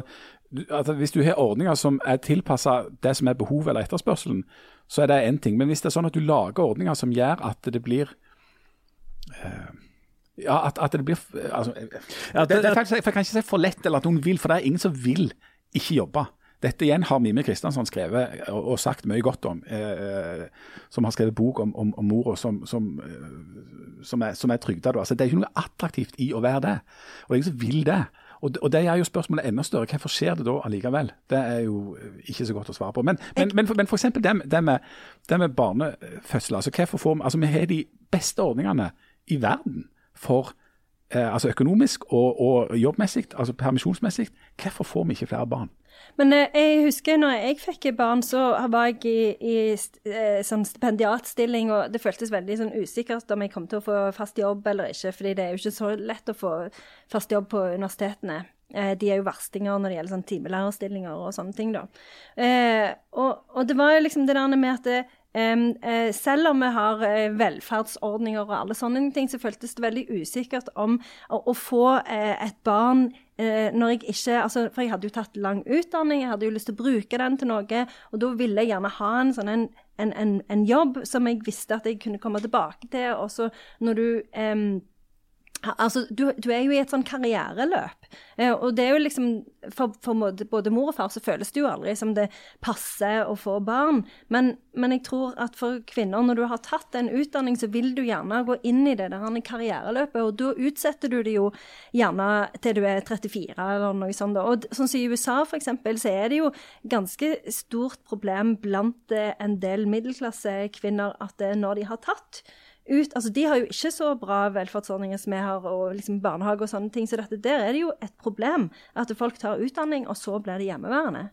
altså, hvis du har ordninger som er tilpassa det som er behov eller etterspørselen, så er det én ting. Men hvis det er sånn at du lager ordninger som gjør at det blir eh, ja, at, at det blir altså, Ja, det, det- det, faktisk, Jeg kan ikke si for lett eller at noen vil, for det er ingen som vil ikke jobbe. Dette igjen har Mime Kristiansson skrevet og, og sagt mye godt om. Eh, som har skrevet bok om, om, om mora som, som, eh, som er, som er trygda. Altså, det er ikke noe attraktivt i å være det. Og det er ingen som vil det. Og, og det gjør jo spørsmålet enda større. Hvorfor skjer det da allikevel? Det er jo ikke så godt å svare på. Men, men, men, for, men for eksempel det, med- det, med, det med barnefødsler. Altså, hvorfor får vi, altså, vi har de beste ordningene i verden for eh, altså økonomisk og, og jobbmessig, altså permisjonsmessig. Hvorfor får vi ikke flere barn? Men eh, jeg husker når jeg fikk barn, så var jeg i, i eh, sånn stipendiatstilling, og det føltes veldig sånn usikkert om jeg kom til å få fast jobb eller ikke, fordi det er jo ikke så lett å få fast jobb på universitetene. Eh, de er jo verstinger når det gjelder sånn timelærerstillinger og sånne ting, da. Og, og det var jo liksom det der med at selv om vi har eh, velferdsordninger og alle sånne ting, så føltes det veldig usikkert om å, få eh, et barn eh, når jeg ikke altså, For jeg hadde jo tatt lang utdanning, jeg hadde jo lyst til å bruke den til noe, og da ville jeg gjerne ha en sånn en, en, en, jobb som jeg visste at jeg kunne komme tilbake til. Og så når du em, Altså, du, du er jo i et sånn karriereløp. Eh, og det er jo liksom For, for både, mor og far så føles det jo aldri som det passer å få barn. Men, men jeg tror at for kvinner, når du har tatt en utdanning, så vil du gjerne gå inn i det der karriereløpet. Og da utsetter du det jo gjerne til du er 34 eller noe sånt. Og sånn som i USA for eksempel, så er det jo ganske stort problem blant eh, en del middelklassekvinner at eh, når de har tatt ut, altså De har jo ikke så bra velferdsordninger som vi har, og liksom barnehage og sånne ting. Så dette, der er det jo et problem at folk tar utdanning, og så blir de hjemmeværende.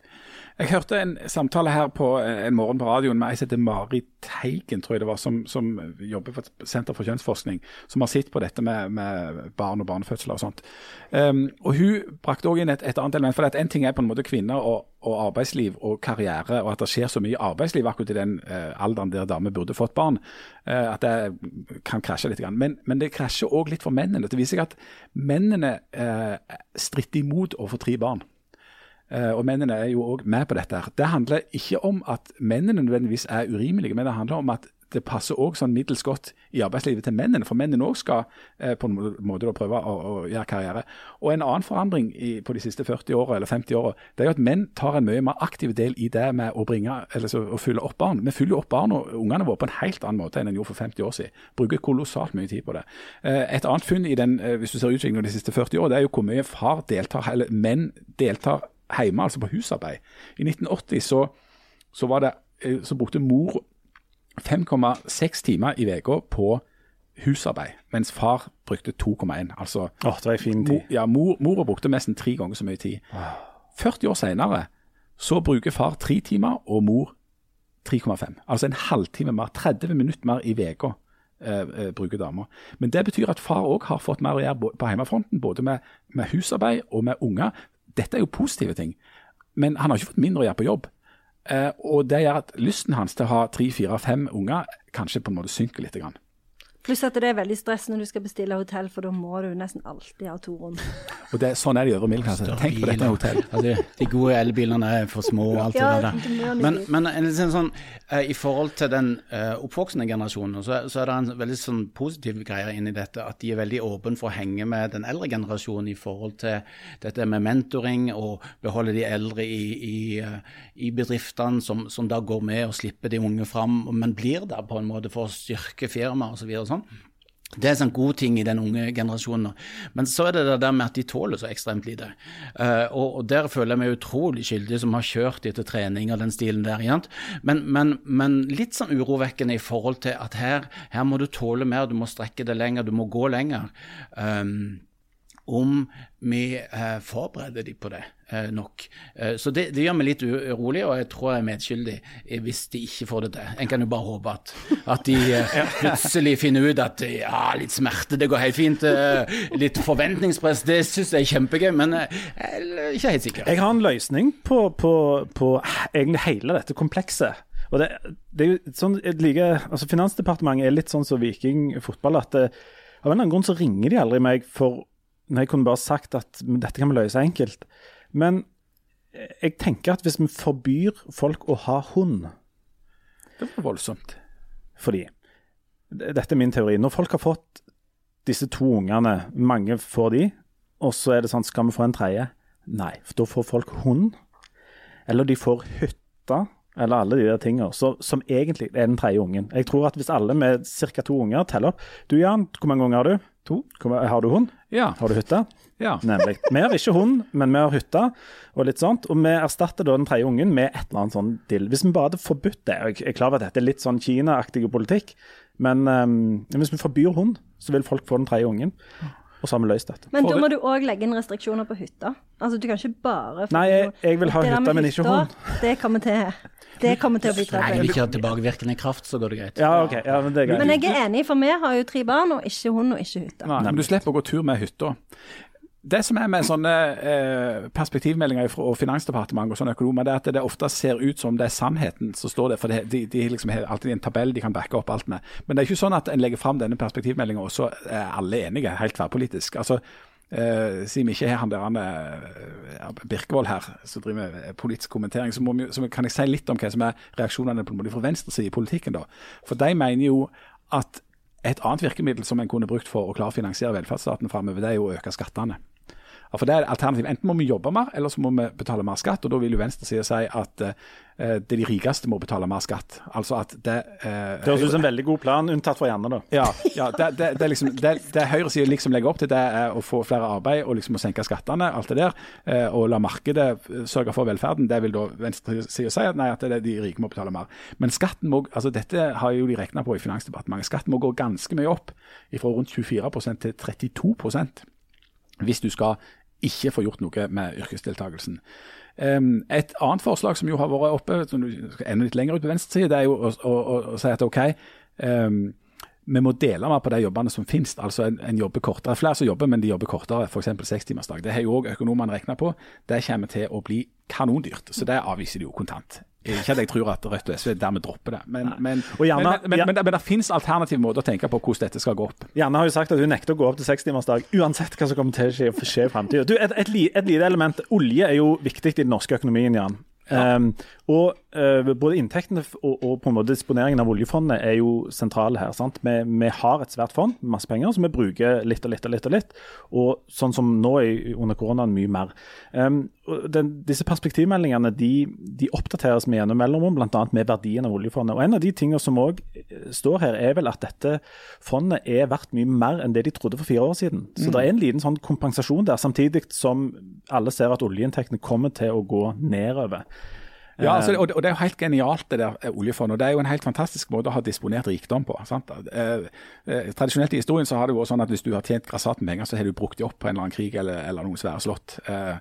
Jeg hørte en samtale her på eh, en morgen på radioen med ei som heter Mari Teigen, tror jeg det var, som, som jobber for et senter for kjønnsforskning, som har sett på dette med, med barn og barnefødsler og sånt. Um, og Hun brakte også inn et, et annet element. for at En ting er på en måte kvinner og, og arbeidsliv og karriere, og at det skjer så mye arbeidsliv akkurat i den uh, alderen der damer burde fått barn, uh, at det kan krasje litt. Grann. Men, men det krasjer òg litt for mennene. Det viser seg at mennene uh, stritter imot å få tre barn. Eh, og mennene er jo òg med på dette. her. Det handler ikke om at mennene nødvendigvis er urimelige, men det handler om at det passer òg sånn middels godt i arbeidslivet til mennene. For mennene òg skal eh, på en måte da prøve å, å gjøre karriere. Og en annen forandring i, på de siste 40 årene, eller 50 åra, det er jo at menn tar en mye mer aktiv del i det med å bringe, eller så, å fylle opp barn. Vi fyller opp barn og ungene våre på en helt annen måte enn en gjorde for 50 år siden. Bruker kolossalt mye tid på det. Eh, Et annet funn i den, eh, hvis du ser utviklingen de siste 40 årene, det er jo hvor mye far deltar, eller menn deltar hjemme, altså på husarbeid. I 1980 så, så, var det, eh, så brukte mor 5,6 timer i uka på husarbeid, mens far brukte 2,1. Altså oh, det var en fin mor, tid. ja, mor, mor brukte nesten tre ganger så mye tid. 40 år senere så bruker far tre timer og mor 3,5. Altså en halvtime mer, 30 minutter mer i uka. Eh, eh, bruker damer. Men det betyr at far òg har fått mer å gjøre på hjemmefronten, både med, med husarbeid og med unger. Dette er jo positive ting, men han har ikke fått mindre å gjøre på jobb. Eh, og det gjør at lysten hans til å ha tre, fire, fem unger kanskje på en måte synker litt. Grann. Pluss at det er veldig stress når du skal bestille hotell, for da må du nesten alltid ha to rom. Og det, sånn er det i øvre middelklasse. Tenk på dette med hotell. Ja, de, de gode elbilene er for små og alt Ja, det der. Men, men en liksom sånn, eh, i forhold til den eh, oppvoksende generasjonen, så, så er det en veldig sånn positiv greie inni dette. At de er veldig åpne for å henge med den eldre generasjonen i forhold til dette med mentoring og beholde de eldre i, i, eh, i bedriftene som, som da går med og slipper de unge fram, men blir der på en måte for å styrke firmaet osv. Så sånn. Det er en sånn god ting i den unge generasjonen. Men så er det det der med at de tåler så ekstremt lite. Uh, og, og der føler jeg meg utrolig skyldig som har kjørt etter trening og den stilen der. Men, men, men litt sånn urovekkende i forhold til at her, her må du tåle mer, du må strekke deg lenger, du må gå lenger. Um, om vi eh, forbereder de på det nok. Eh, så det, det gjør meg litt urolig, og jeg tror jeg er medskyldig eh, hvis de ikke får det til. En kan jo bare håpe at, at de eh, plutselig finner ut at eh, ja, litt smerte, det går helt fint. eh, litt forventningspress, det syns jeg er kjempegøy, men eh, jeg er ikke helt sikker. Jeg har en løsning på, på, på egentlig hele dette komplekset. Og det, det er jo sånn, like, altså Finansdepartementet er litt sånn som Viking fotball. at det, Av en eller annen grunn så ringer de aldri meg for når jeg kunne bare sagt at dette kan vi løse enkelt. Men jeg tenker at hvis vi forbyr folk å ha hund Det var voldsomt. fordi Dette er min teori. Når folk har fått disse to ungene, mange får de, og så er det sånn Skal vi få en tredje? Nei, for da får folk hund. Eller de får hytte, eller alle de der tingene, så, som egentlig er den tredje ungen. Jeg tror at hvis alle med ca. to unger teller opp Du Jan, hvor mange unger har du? To. Har du hund? Ja. Har du hytte? Ja. Nemlig. Vi har ikke hund, men vi har hytte og litt sånt. Og vi erstatter da den tredje ungen med et eller annet sånn dill. Hvis vi bare hadde forbudt det Jeg er klar over at dette er litt sånn Kina-aktig politikk, men um, hvis vi forbyr hund, så vil folk få den tredje ungen. Og så har vi løst dette. Men da må du òg legge inn restriksjoner på hytta. Altså, du kan ikke bare Nei, jeg, jeg vil ha med men ikke hytta, hund. Det kommer til, det kommer til å bli Nei, vil ikke har tilbakevirkende kraft, så går det greit. Ja, OK. Ja, men det er greit. Men jeg er enig, for vi har jo tre barn, og ikke hund og ikke hytte. Nei, men du slipper å gå tur med hytta. Det som er med sånne eh, perspektivmeldinger fra Finansdepartementet og sånne økonomer, det er at det ofte ser ut som det er sannheten som står der. For de, de liksom har alltid en tabell de kan backe opp alt med. Men det er ikke sånn at en legger fram denne perspektivmeldinga, og så er alle enige, helt tverrpolitisk. Altså, eh, Siden vi ikke har han der eh, Birkevold her, som driver med politisk kommentering, så, vi, så kan jeg si litt om hva som er reaksjonene på en måte fra venstresiden i politikken. da. For de mener jo at et annet virkemiddel som en kunne brukt for å klare å finansiere velferdsstaten framover, det er jo å øke skattene. Ja, for det er alternativ. Enten må vi jobbe mer, eller så må vi betale mer skatt. og Da vil jo venstresida si at eh, det er de rikeste må betale mer skatt. Altså at det eh, Det høres ut som en veldig god plan, unntatt for Janne, da. ja, ja det, det, det, liksom, det, det høyresida liksom legger opp til, det er å få flere arbeid og liksom å senke skattene, alt det der. Eh, og la markedet eh, sørge for velferden. Det vil da venstresida si at nei, at det er de rike må betale mer. Men skatten må, altså dette har jo de regna på i Finansdepartementet. Skatten må gå ganske mye opp, fra rundt 24% til 32% hvis du skal ikke får gjort noe med yrkesdeltakelsen. Et annet forslag som jo har vært oppe, som du skal enda litt lenger ut på venstre side, det er jo å, å, å si at OK, um, vi må dele mer på de jobbene som finnes. Altså en, en jobber kortere. Flere som jobber, men de jobber kortere, f.eks. sekstimersdag. Det har jo òg økonomene regna på. Det kommer til å bli kanondyrt, så det avviser de jo kontant. Ikke at jeg tror at Rødt og SV dermed dropper det, men, men, gjerne- men, men, men, men, det finnes alternative måter å tenke på hvordan dette skal gå opp. Janne har jo sagt at hun nekter å gå opp til sekstimersdag uansett hva som kommer til å skje, skje i framtida. Et, et, et lite element. Olje er jo viktig i den norske økonomien, Jan. Um, og uh, både inntektene og, og på en måte disponeringen av oljefondet er jo sentrale her. sant? Vi, vi har et svært fond med masse penger som vi bruker litt og litt og litt. Og litt, og sånn som nå i, under koronaen mye mer. Um, den, disse perspektivmeldingene de, de oppdateres med gjennom mellomrom, bl.a. med verdien av oljefondet. Og En av de tingene som òg står her, er vel at dette fondet er verdt mye mer enn det de trodde for fire år siden. Så det er en liten sånn kompensasjon der, samtidig som alle ser at oljeinntektene kommer til å gå nedover. Ja, altså, og, det, og det er jo helt genialt, det der eh, oljefondet. og Det er jo en helt fantastisk måte å ha disponert rikdom på. sant? Eh, eh, tradisjonelt i historien så har det vært sånn at hvis du har tjent grassat med penger, så har du brukt de opp på en eller annen krig eller, eller noen svære slott. Eh, eh,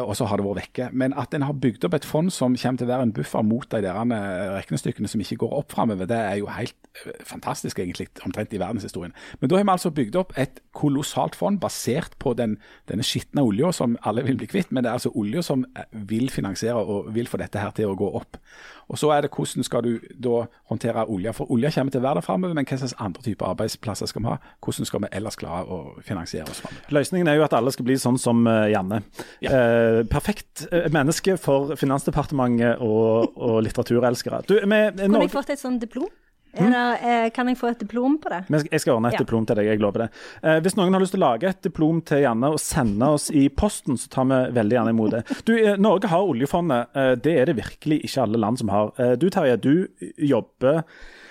og så har det vært vekke. Men at en har bygd opp et fond som kommer til å være en buffer mot de der eh, regnestykkene som ikke går opp framover, det er jo helt eh, fantastisk, egentlig, omtrent i verdenshistorien. Men da har vi altså bygd opp et kolossalt fond basert på den, denne skitne olja som alle vil bli kvitt, men det er altså olja som eh, vil finansiere og vil få dette her til å gå opp. Og Så er det hvordan skal du da håndtere olja. For olja kommer til å være der framover, men hva slags andre typer arbeidsplasser skal vi ha? Hvordan skal vi ellers klare å finansiere oss framover? Løsningen er jo at alle skal bli sånn som Janne. Janne. Eh, perfekt eh, menneske for Finansdepartementet og, og litteraturelskere. Du, vi, Kunne Norge- jeg fått et sånt diplom? Er det, eh, kan jeg få et diplom på det? Jeg skal ordne et Ja. diplom til deg, jeg lover det. Eh, hvis noen har lyst til å lage et diplom til Janne og sende oss i posten, så tar vi veldig gjerne imot det. Du, eh, Norge har oljefondet. Det er det virkelig ikke alle land som har. Du Terje, du jobber,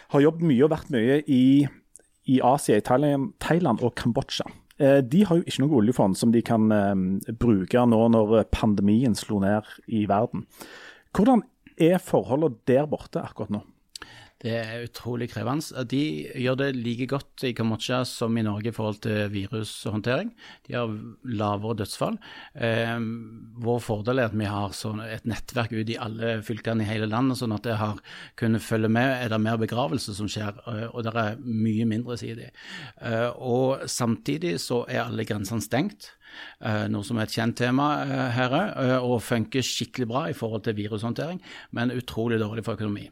har jobbet mye og vært mye i, i Asia, i Thailand, Thailand og Kambodsja. De har jo ikke noe oljefond som de kan bruke nå når pandemien slo ned i verden. Hvordan er forholdene der borte akkurat nå? Det er utrolig krevende. De gjør det like godt i Kambodsja som i Norge i forhold til virushåndtering. De har lavere dødsfall. Eh, vår fordel er at vi har sånn et nettverk ut i alle fylkene i hele landet, sånn at det har kunnet følge med. Er det mer begravelse som skjer, eh, og det er mye mindre, sier de. Eh, og samtidig så er alle grensene stengt. Eh, noe som er et kjent tema her òg, og funker skikkelig bra i forhold til virushåndtering, men utrolig dårlig for økonomi.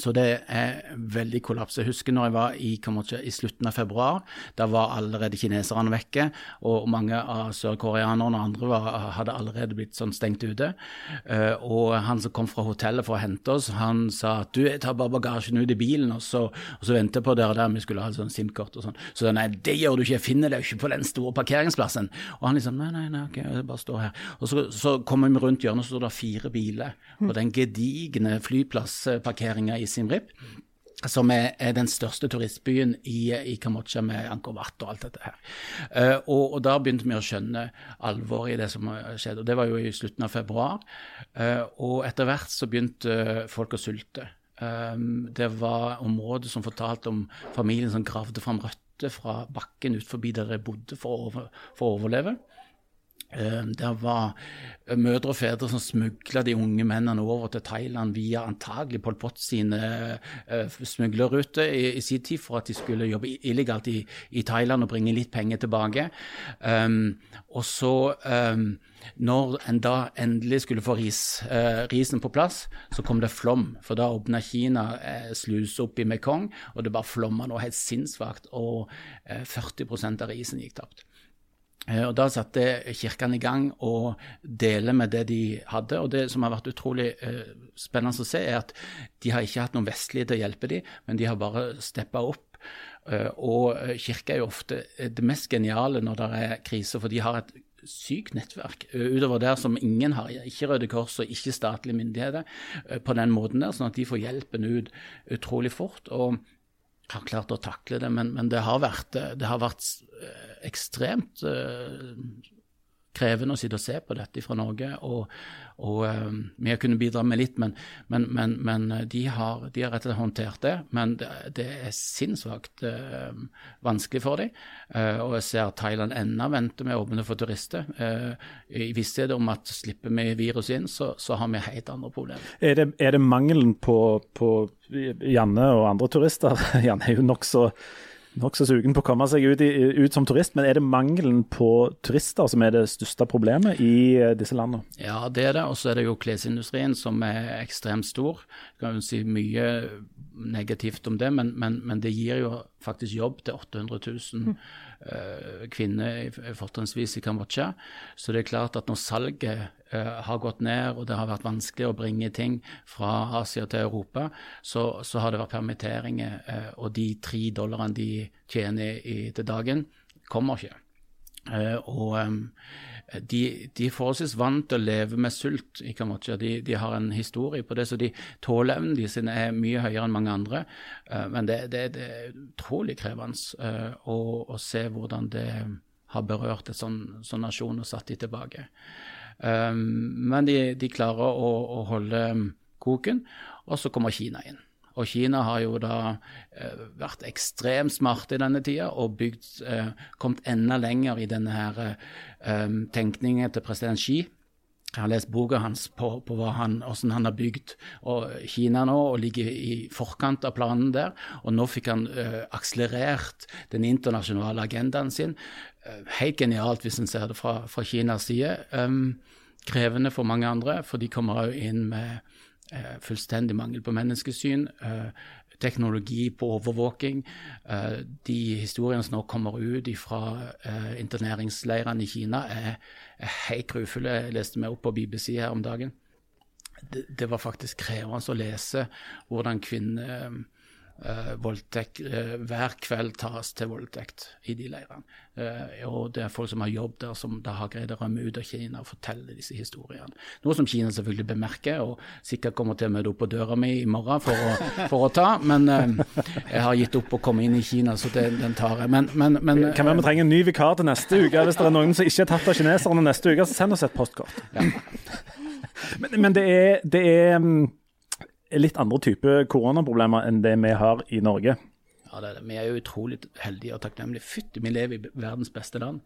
Så det er veldig kollaps. Jeg husker når jeg var i Kambodsja i slutten av februar. Da var allerede kineserne vekke, og mange av sørkoreanerne og andre var, hadde allerede blitt sånn stengt ute. Eh, og han som kom fra hotellet for å hente oss, han sa at du, jeg tar bare bagasjen ut i bilen, og så, og så venter på dere der, vi skulle ha et sånn SIM-kort og sånn. Så nei, det gjør du ikke, jeg finner deg ikke på den store parkeringsplassen. Og han liksom nei, nei, nei, ok, jeg bare står her. Og så, så kommer vi rundt hjørnet, og så står det fire biler på den gedigne flyplassparkeringa i Siem som er, er den største turistbyen i, i Kambodsja med Angkor Wat og alt dette her. Uh, og, og da begynte vi å skjønne alvoret i det som skjedde, og det var jo i slutten av februar. Uh, og etter hvert så begynte folk å sulte. Um, det var områder som fortalte om familien som gravde fram røtter fra bakken ut forbi der de bodde for å, for å overleve. Eh, Det var eh, mødre og fedre som smugla de unge mennene over til Thailand via antagelig Pol Pot sine uh, smuglerruter i, i sin tid for at de skulle jobbe illegalt i, i Thailand og bringe litt penger tilbake. Um, og så, um, når en da endelig skulle få ris, uh, risen på plass, så kom det flom. For da åpna Kina uh, sluse opp i Mekong, og det bare flomma noe helt sinnssvakt. Og uh, 40% av risen gikk tapt. Eh, Og Da satte kirkene i gang å dele med det de hadde. og Det som har vært utrolig eh, spennende å se, er at de har ikke hatt noen vestlige til å hjelpe dem, men de har bare steppa opp. Eh, og eh, kirka er jo ofte det mest geniale når det er krise, for de har et sykt nettverk utover der som ingen har. Ikke Røde Kors og ikke statlige myndigheter eh, på den måten der, sånn at de får hjelpen ut utrolig fort. og har klart å takle det, men, men det har vært, det har vært eh, ekstremt eh, krevende å sitte og se på dette fra Norge. Og, og um, vi har kunnet bidra med litt, men, men, men, men de, har, de har rett og slett håndtert det. Men det, det er sinnssvakt uh, vanskelig for dem. Uh, og jeg ser Thailand ennå venter med åpne for turister. Uh, I visshet om at slipper vi viruset inn, så, så har vi helt andre problemer. Er det, er det mangelen på, på Janne og andre turister? Janne er jo nokså nokså sugen på å komme seg ut, i, ut, som turist. Men er det mangelen på turister som er det største problemet i eh, disse landene? Ja, det er det. Og så er det jo klesindustrien som er ekstremt stor. Jeg kan jo si mye negativt om det, men, men, men det gir jo faktisk jobb til 800 000 mm. uh, kvinner, fortrinnsvis i Kambodsja. Så det er klart at når salget uh, har gått ned, og det har vært vanskelig å bringe ting fra Asia til Europa, så, så har det vært permitteringer, uh, og de tre dollarene de tjener i, til dagen, kommer ikke. Og um, de, de, er forholdsvis vant til å leve med sult i Kambodsja. De, de, har en historie på det, så de tåleevnen de sine er mye høyere enn mange andre. Uh, men det, det, det, er utrolig krevende å, å, se hvordan det har berørt en sånn, sånn nasjon og satt de tilbake. Men de, de klarer å, å holde koken, og så kommer Kina inn. Og Kina har jo da eh, vært ekstremt smarte i denne tida og bygd, eh, kommet enda lenger i denne her eh, tenkningen til president Xi. Jeg har lest boka hans på, på han, hvordan han har bygd Kina nå, og ligger i forkant av planen der. Og nå fikk han uh, akselerert den internasjonale agendaen sin. Uh, helt genialt hvis en ser det fra, fra Kinas side. Um, krevende for mange andre, for de kommer òg inn med fullstendig mangel på menneskesyn, eh, teknologi på overvåking. Eh, de historiene som nå kommer ut fra interneringsleirene i Kina, er, helt grufulle. Jeg leste meg opp på BBC her om dagen. Det, var faktisk krevende å lese hvordan kvinner voldtekt, uh, hver kveld tas til voldtekt i de leirene. Uh, og det er folk som har jobb der, som da har greid å rømme ut av Kina og fortelle disse historiene. Noe som Kina selvfølgelig bemerker, og sikkert kommer til å møte opp på døra mi i morgen for å, for å ta. Men jeg har gitt opp å komme inn i Kina, så det, den tar jeg. Men, men, men Kan være vi trenger en ny vikar til neste uke. Hvis det er noen som ikke er tatt av kineserne neste uke, så send oss et postkort. Ja. men, men det er, det er mm, litt andre type koronaproblemer enn det vi har i Norge. Ja, det er det. Vi er jo utrolig heldige og takknemlige. Fytti, vi lever i verdens beste land.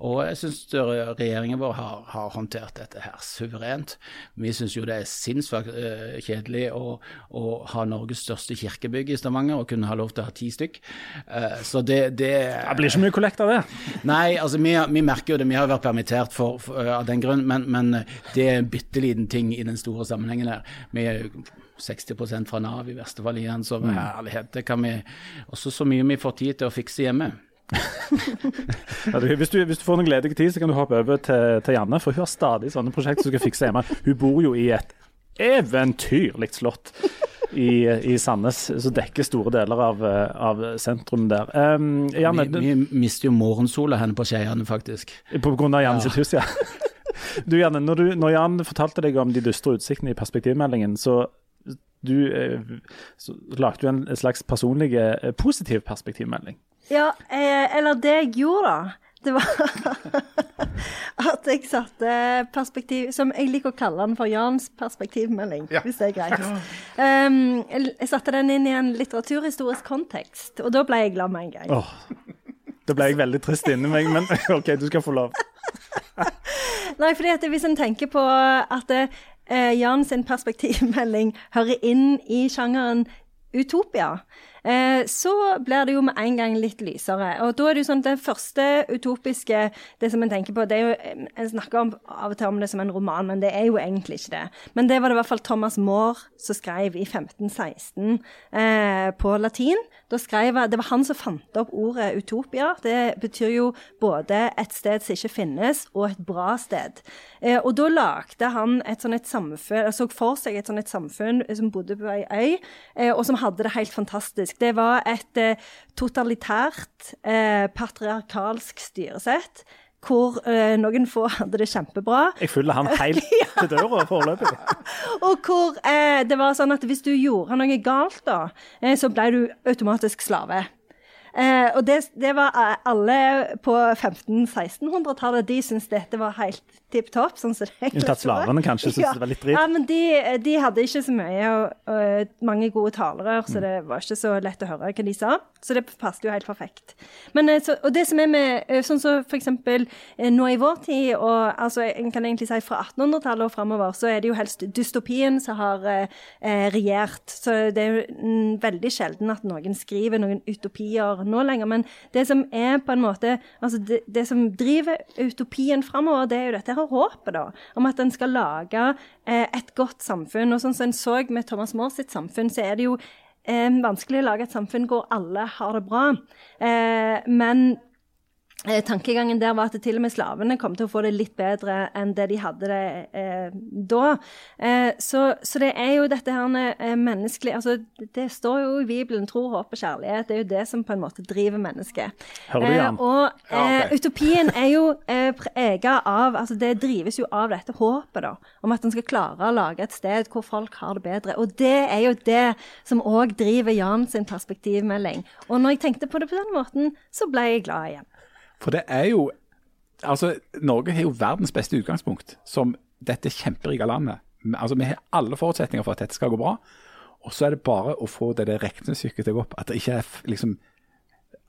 Og jeg syns regjeringen vår har, har, håndtert dette her suverent. Vi syns jo det er sinnssvakt uh, kjedelig å, å, ha Norges største kirkebygg i Stavanger og kunne ha lov til å ha ti stykk. Uh, så det, det Det blir ikke mye kollekt av det? Nei, altså vi, vi, merker jo det. Vi har vært permittert for, for, av den grunn, men, men det er en bitte liten ting i den store sammenhengen her. Vi 60% fra Nav i verste fall igjen. Så mm. herlighet, det kan vi Også så mye vi får tid til å fikse hjemme. hvis, du, hvis, du, får noen ledig tid, så kan du hoppe over til, til Janne, for hun har stadig sånne prosjekter som skal fikse hjemme. Hun bor jo i et eventyrlig slott i, i Sandnes, som dekker store deler av, av sentrum der. Um, Janne, vi, vi, mister jo morgensola henne på Skeiane, faktisk. På grunn av Janne ja. sitt hus, ja. Du, Janne, når, du, når Jan fortalte deg om de dystre utsiktene i perspektivmeldingen, så du eh, lagde jo en slags personlig eh, positiv perspektivmelding. Ja, eh, eller det jeg gjorde, da. Det var at jeg satte perspektiv Som jeg liker å kalle den for Jans perspektivmelding, ja. hvis det er greit. Um, jeg satte den inn i en litteraturhistorisk kontekst, og da ble jeg glad med en gang. Oh, da ble jeg veldig trist inni meg, men OK, du skal få lov. Nei, fordi at hvis en tenker på at det, eh, Jan sin perspektivmelding hører inn i sjangeren utopia, så blir det jo med en gang litt lysere. Og da er det jo sånn det første utopiske, det som en tenker på, det er jo En snakker om, av og til om det som en roman, men det er jo egentlig ikke det. Men det var det i hvert fall Thomas More som skrev i 1516 eh, på latin. Da skrev Det var han som fant opp ordet utopia. Det betyr jo både et sted som ikke finnes, og et bra sted. Eh, og da lagde han et sånn et samfunn, så for seg et sånn et samfunn som bodde på ei øy, eh, og som hadde det helt fantastisk. Det var et eh, totalitært, eh, patriarkalsk styresett hvor uh, noen få hadde det kjempebra. Jeg følger han helt ja. til døra foreløpig. og hvor uh, det var sånn at hvis du gjorde noe galt, da, uh, så ble du automatisk slave. Og det, det, var alle på 1500-1600-tallet, de syntes dette var helt tipp topp. Sånn som det Unntatt slavene kanskje syntes ja. det var litt dritt? Ja, men de, de hadde ikke så mye og, og, mange gode talerør, så mm. det var ikke så lett å høre hva de sa. Så det passet jo helt perfekt. Men, eh, så, og det som er med eh, sånn som så eksempel eh, nå i vår tid, og altså en kan egentlig si fra 1800-tallet og framover, så er det jo helst dystopien som har eh, regjert. Så det er jo veldig sjelden at noen skriver noen utopier nå lenger, men det som er på en måte altså det, det som driver utopien framover, det er jo dette her håpet, da. Om at en skal lage eh, et godt samfunn. Og sånn som en så med Thomas Moores sitt samfunn, så er det jo eh, vanskelig å lage et samfunn hvor alle har det bra. Eh, men Eh, tankegangen der var at til og med slavene kom til å få det litt bedre enn det de hadde det eh, da. Eh, så, så, det er jo dette her eh, menneskelig altså Det står jo i Bibelen tro, håp og kjærlighet. Det er jo det som på en måte driver mennesket. Hører du, Jan? Eh, og Ja, eh, utopien er jo eh, prega av altså Det drives jo av dette håpet, da. Om at en skal klare å lage et sted hvor folk har det bedre. Og det er jo det som òg driver Jan sin perspektivmelding. Og når jeg tenkte på det på den måten, så ble jeg glad igjen. For det er jo Altså, Norge har jo verdens beste utgangspunkt som dette kjemperike landet. Altså, Vi har alle forutsetninger for at dette skal gå bra. Og så er det bare å få det der regnestykket til å gå opp. At det ikke er liksom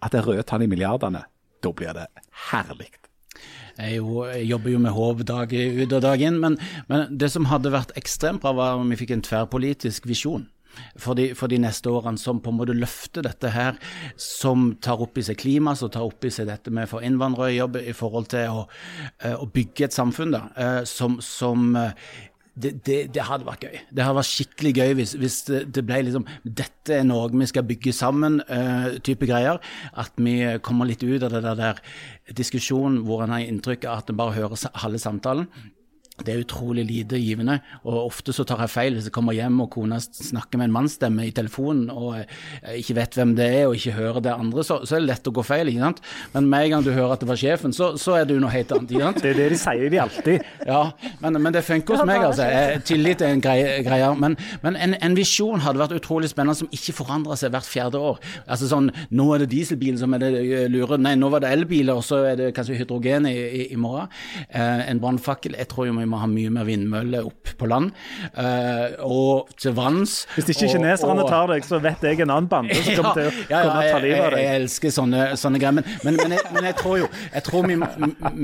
At det er røde tall i milliardene. Da blir det herlig. Jeg, jo, jeg jobber jo med håp dag ut og dag inn, men, men det som hadde vært ekstremt bra, var om vi fikk en tverrpolitisk visjon. For de, for de neste årene som på en måte løfter dette her, som tar opp i seg klima, som tar opp i seg dette med for innvandrere jobb i forhold til å, eh, å bygge et samfunn da, eh, som, som eh, det, det, det hadde vært gøy. Det hadde vært skikkelig gøy hvis, hvis det, det ble liksom Dette er noe vi skal bygge sammen, uh, type greier. At vi kommer litt ut av det der, der diskusjonen hvor en har inntrykk av at en bare hører halve samtalen. Det er utrolig lite givende, og ofte så tar jeg feil hvis jeg kommer hjem og kona snakker med en mannsstemme i telefonen og ikke vet hvem det er og ikke hører det andre, så, så er det lett å gå feil. ikke sant? Men med en gang du hører at det var sjefen, så, så er det jo noe helt annet. ikke sant? Det er det de sier de alltid. Ja, men, men det funker hos meg. altså. Tillit er en greie. greie. Men, men en, en visjon hadde vært utrolig spennende, som ikke forandrer seg hvert fjerde år. Altså sånn, Nå er det dieselbil som er det eh, lure. Nei, nå var det elbiler, og så er det kanskje hydrogen i, i, i morgen. Eh, en brannfakkel. Jeg tror jo vi må ha mye mer vindmøller opp på land. Uh, og til vanns. Hvis ikke kineserne tar deg, så vet jeg en annen bande som kommer til å ja, komme og ta livet av jeg, jeg elsker sånne, sånne greier. Men, men, men, jeg, men jeg tror jo jeg tror vi,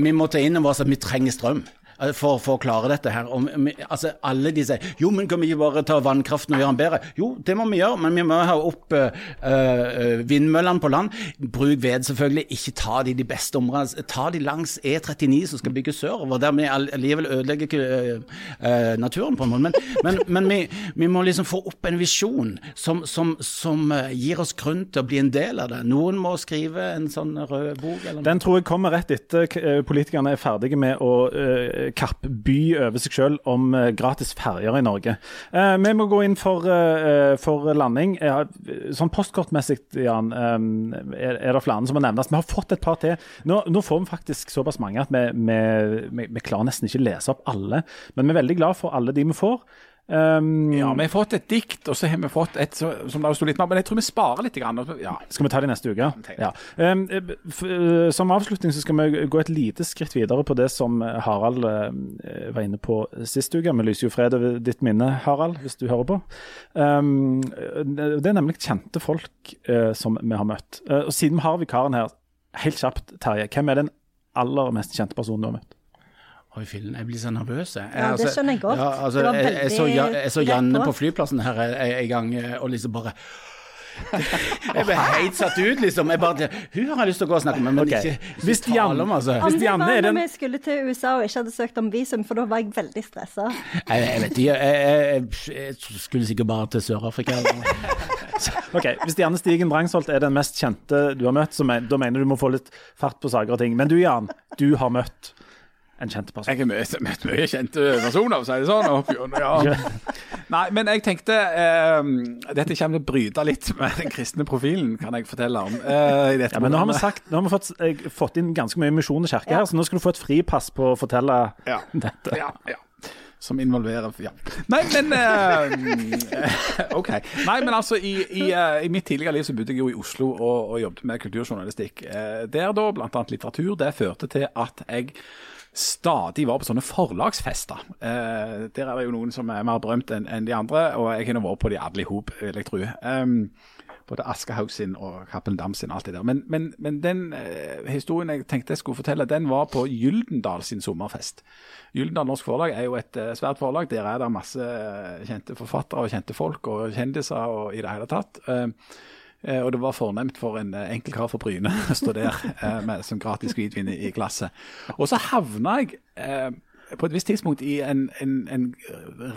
vi må ta inn over oss at vi trenger strøm. Eh, For, for å klare dette her. Og altså alle de sier jo, men kan vi ikke bare ta vannkraften og gjøre den bedre? Jo, det må vi gjøre, men vi må ha opp eh, vindmøllene på land. Bruk ved, selvfølgelig. Ikke ta de de beste områdene. Ta de langs E39 som skal bygges sørover, der vi all- allikevel ødelegger eh, naturen på en måte. Men, men, men vi, vi må liksom få opp en visjon som, som, som gir oss grunn til å bli en del av det. Noen må skrive en sånn rød bok eller noe. Den tror jeg kommer rett etter politikerne er ferdige med å uh, kappby over seg selv om eh, gratis ferjer i Norge. Eh, vi må gå inn for, eh, for landing. Sånn postkortmessig, Jan, er det flere som må nevnes. Vi har fått et par til. Nå, nå får vi faktisk såpass mange at vi, vi, vi, vi klarer nesten ikke lese opp alle. Men vi er veldig glad for alle de vi får. Um, Ja, vi har fått et dikt, og så har vi fått et så, som det sto litt mer, men jeg tror vi sparer litt. Grann, og ja. Skal vi ta det neste uke? Ja. Um, som avslutning så skal vi gå et lite skritt videre på det som Harald uh, var inne på sist uke. Vi lyser jo fred over ditt minne, Harald, hvis du hører på. Um, det er nemlig kjente folk uh, som vi har møtt. Uh, og siden vi har vikaren her, helt kjapt, Terje. Hvem er den aller mest kjente personen du har møtt? Oi, fillen, jeg blir så nervøs. Jeg, Ja, det skjønner jeg godt. Ja, altså, Det var jeg, jeg, så, veldig jeg så Janne på. på flyplassen her en gang, eh, og liksom bare Jeg ble helt satt ut, liksom. Jeg bare, Hun har jeg lyst til å gå og snakke med, men Ok. ikke, ikke Hvis Janne- om, altså. Hvis Janne var når den- vi skulle til USA og ikke hadde søkt om visum, for da var jeg veldig stressa. Jeg, jeg vet ikke, jeg, jeg, jeg, jeg skulle sikkert bare til Sør-Afrika. Ok, Hvis Janne Stigen Drangsholt er den mest kjente du har møtt, så men, da mener du du må få litt fart på saker og ting. Men du Jan, du har møtt en kjent person. Jeg har møtt mye kjente personer, for å si det sånn. opp ja. Nei, men jeg tenkte eh, Dette kommer til å bryte litt med den kristne profilen, kan jeg fortelle om. eh, Ja, men nå har vi, sagt, nå har vi fått, jeg, fått inn ganske mye misjon i kirka her, så nå skal du få et fripass på å fortelle Ja. dette. Ja, ja. Som involverer Ja. Nei, men uh, OK. Nei, men altså, i, i, uh, i mitt tidligere liv så bodde jeg jo i Oslo og, og jobbet med kulturjournalistikk. Uh, der da, blant annet litteratur, det førte til at jeg stadig var på sånne forlagsfester. Eh, der er det jo noen som er mer berømt enn en de andre, og jeg kunne vært på de alle i hop, vil jeg tro. Um, både Aschehoug sin og Cappelen Dam sin, alt det der. Men, men, men den eh, historien jeg tenkte jeg skulle fortelle, den var på Gyldendal sin sommerfest. Gyldendal Norsk Forlag er jo et eh, svært forlag. Der er det masse eh, kjente forfattere og kjente folk og kjendiser og i det hele tatt. Eh, og det var fornemt for en eh, enkel kar fra Bryne å stå der eh, med som gratis hvitvin i, glasset. Og så havna jeg eh, på et visst tidspunkt i en, en, en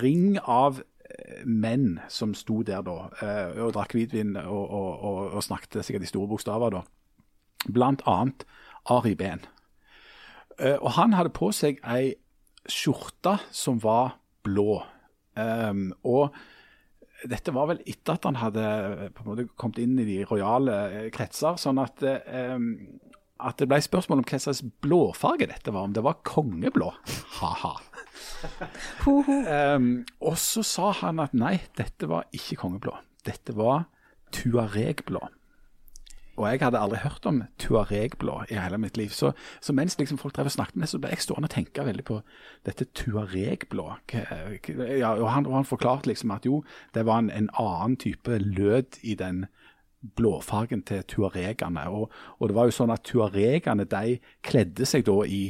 ring av eh, menn som sto der da eh, og drakk hvitvin og, og, og, og snakket sikkert i store bokstaver da. Blant annet Ari Behn. Eh, Og han hadde på seg ei skjorte som var blå. Um, og dette var vel etter at han hadde eh, på en måte kommet inn i de rojale eh, kretser. sånn at, eh, um, at det ble spørsmål om hva slags blåfarge dette var. Om det var kongeblå. Ha-ha. Um, og så sa han at nei, dette var ikke kongeblå. Dette var tuaregblå. Og jeg hadde aldri hørt om tuaregblå i hele mitt liv. Så, så mens liksom folk drev og snakket med det, så ble jeg stående og tenke veldig på dette tuaregblå. Ja, og, han, og han forklarte liksom at jo, det var en, en annen type lød i den blåfargen til tuaregene. Og, og det var jo sånn at tuaregene de kledde seg da i,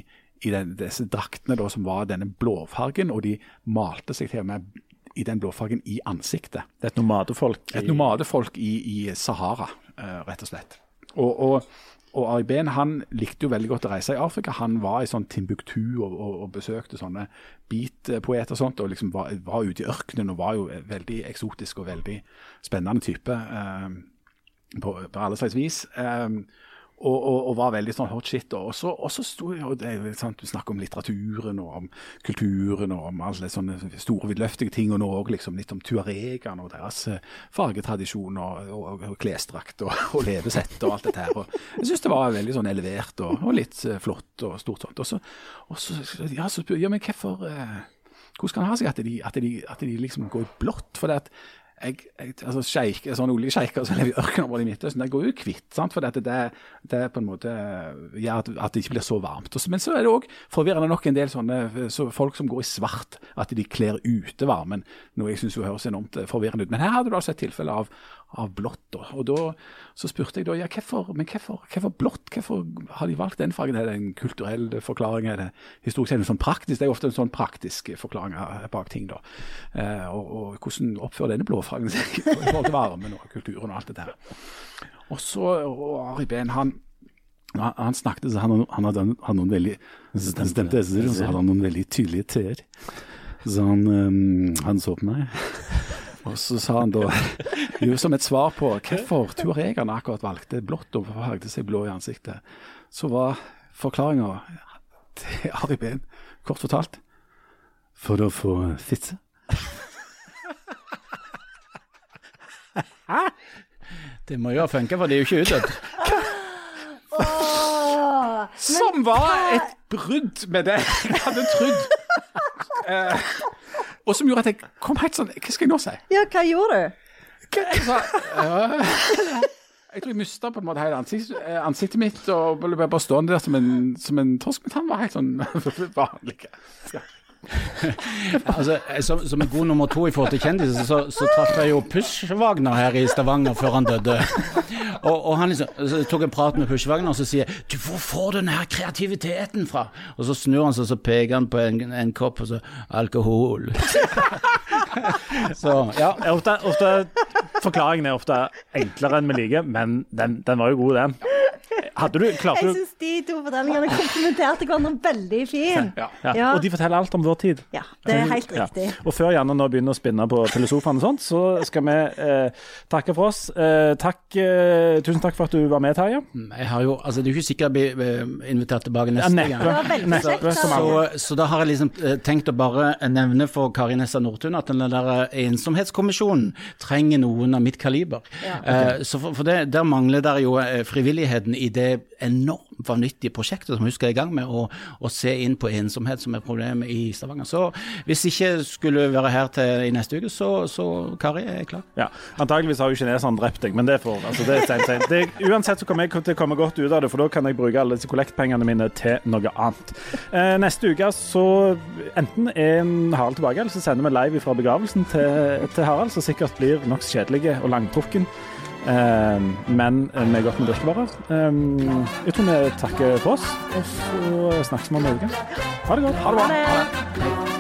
i den, disse draktene da, som var denne blåfargen, og de malte seg til og med i den blåfargen i ansiktet. Det er et nomadefolk. Et nomadefolk i, i Sahara, rett og slett. Og, og, og Ari Behn han likte jo veldig godt å reise i Afrika. Han var i sånn Timbuktu og, og besøkte sånne beatpoeter og sånt, og liksom var, var ute i ørkenen og var jo veldig eksotisk og veldig spennende type eh, på, på alle slags vis. Eh, og, og, og var veldig sånn hot shit. Og så, og så sto jo det sant, Du snakker om litteraturen og om kulturen og om alle sånne store, vidløftige ting. Og nå òg liksom litt om tuaregene og deres eh, fargetradisjon og, og, og klesdrakt og, levesett og alt dette her. Og jeg syns det var veldig sånn elevert og, litt eh, flott og stort sånt. Og så, så ja, så ja, men hvorfor eh, Hvordan kan det ha seg at de, at de, at de liksom går i blått? For det at jeg, jeg, altså sjeik, sånne oljesjeiker som lever i ørkenområdet i Midtøsten, de går jo kvitt. sant? For det, det, det på en måte gjør at, at det ikke blir så varmt. Men så er det òg forvirrende nok en del sånne så folk som går i svart, at de kler ute varmen. Noe jeg syns høres enormt eh, forvirrende ut. Men her hadde du altså et tilfelle av, av blått. Og da så spurte jeg da ja, hvorfor, men hvorfor, hvorfor blått? Hvorfor har de valgt den fargen? Er det en kulturell forklaring? Er det historisk? Det sånn praktisk? Det er ofte en sånn praktisk forklaring bak ting. da. Eh, og, og hvordan oppfører denne blåfargen seg i forhold til varmen og kulturen og alt det der. Og så og Ari Behn, han han, snakket, så han, han hadde, hadde noen veldig stemte, esser, og så hadde han noen veldig tydelige t-er. Så han, um, han så på meg. Og så sa han da, jo som et svar på hvorfor tuaregene akkurat valgte blått og farget seg blå i ansiktet, så var forklaringa til Ari Behn, kort fortalt, for å få fitte. Det må jo ha funka, for de er jo ikke utdødd. Som var et brudd med det jeg hadde trodd. Eh, og som gjorde at jeg kom helt sånn Hva skal jeg nå si? ja, hva gjorde du? Jeg sa, øh, jeg tror jeg mista på en måte hele ansikt, eh, ansiktet mitt og ble bare stående der som en, som en torsk. Men han var helt sånn vanlig. Ja. Altså, som, som god nummer to i forhold til kjendiser, så, så traff jeg jo Push-Wagner her i Stavanger før han døde. Og, og han liksom, så tok en prat med Push-Wagner og så sier jeg, du, hvor får du den her kreativiteten fra? Og så snur han seg og så peker han på en, en kopp og så alkohol. så ja. Ofte, ofte, forklaringen er ofte enklere enn vi liker, men den, den var jo god, den. Hadde du, klarte Jeg du syns de to fortellingene komplementerte hverandre veldig fint. Ja. ja. Ja. Og de forteller alt om vår tid. Ja, det er helt Ja. riktig. Og før Janne nå begynner å spinne på filosofene og sånt, så skal vi eh, takke for oss. Eh, takk, eh, tusen takk for at du var med, Terje. Jeg har jo, altså Det er jo ikke sikkert jeg blir eh, invitert tilbake neste neppe. gang. Det var veldig Neppe. Så, så da har jeg liksom eh, tenkt å bare nevne for Kari Nessa Nordtun at den der eh, ensomhetskommisjonen trenger noen av mitt kaliber. Eh, så for, for det, Der mangler der jo eh, frivilligheten i det enormt vanvittige prosjektet som hun skal i gang med, å, se inn på ensomhet som er problemet i Stavanger. Så hvis ikke skulle være her til i neste uke, så, så Kari er klar. Ja, Antageligvis har jo kineserne drept deg, men det får altså det er sent, sent. Det, Uansett så kommer jeg til å komme godt ut av det, for da kan jeg bruke alle disse kollektpengene mine til noe annet. Eh, neste uke så enten er Harald tilbake, eller så sender vi live fra begravelsen til, til Harald, som sikkert blir nokså kjedelig og langtrukken. Eh, men med godt med drikkevarer. Eh, jeg tror vi takker for oss, og så snakkes vi om en uke. Ha det godt. Ha det bra. Ha det.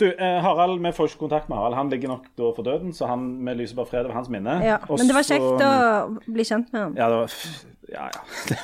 Du, eh, Harald, vi får ikke kontakt med Harald. Han ligger nok da for døden, så han, vi lyser bare fred over hans minne. Ja. Også, Men det var kjekt å bli kjent med han. Ja, det var Ja, ja.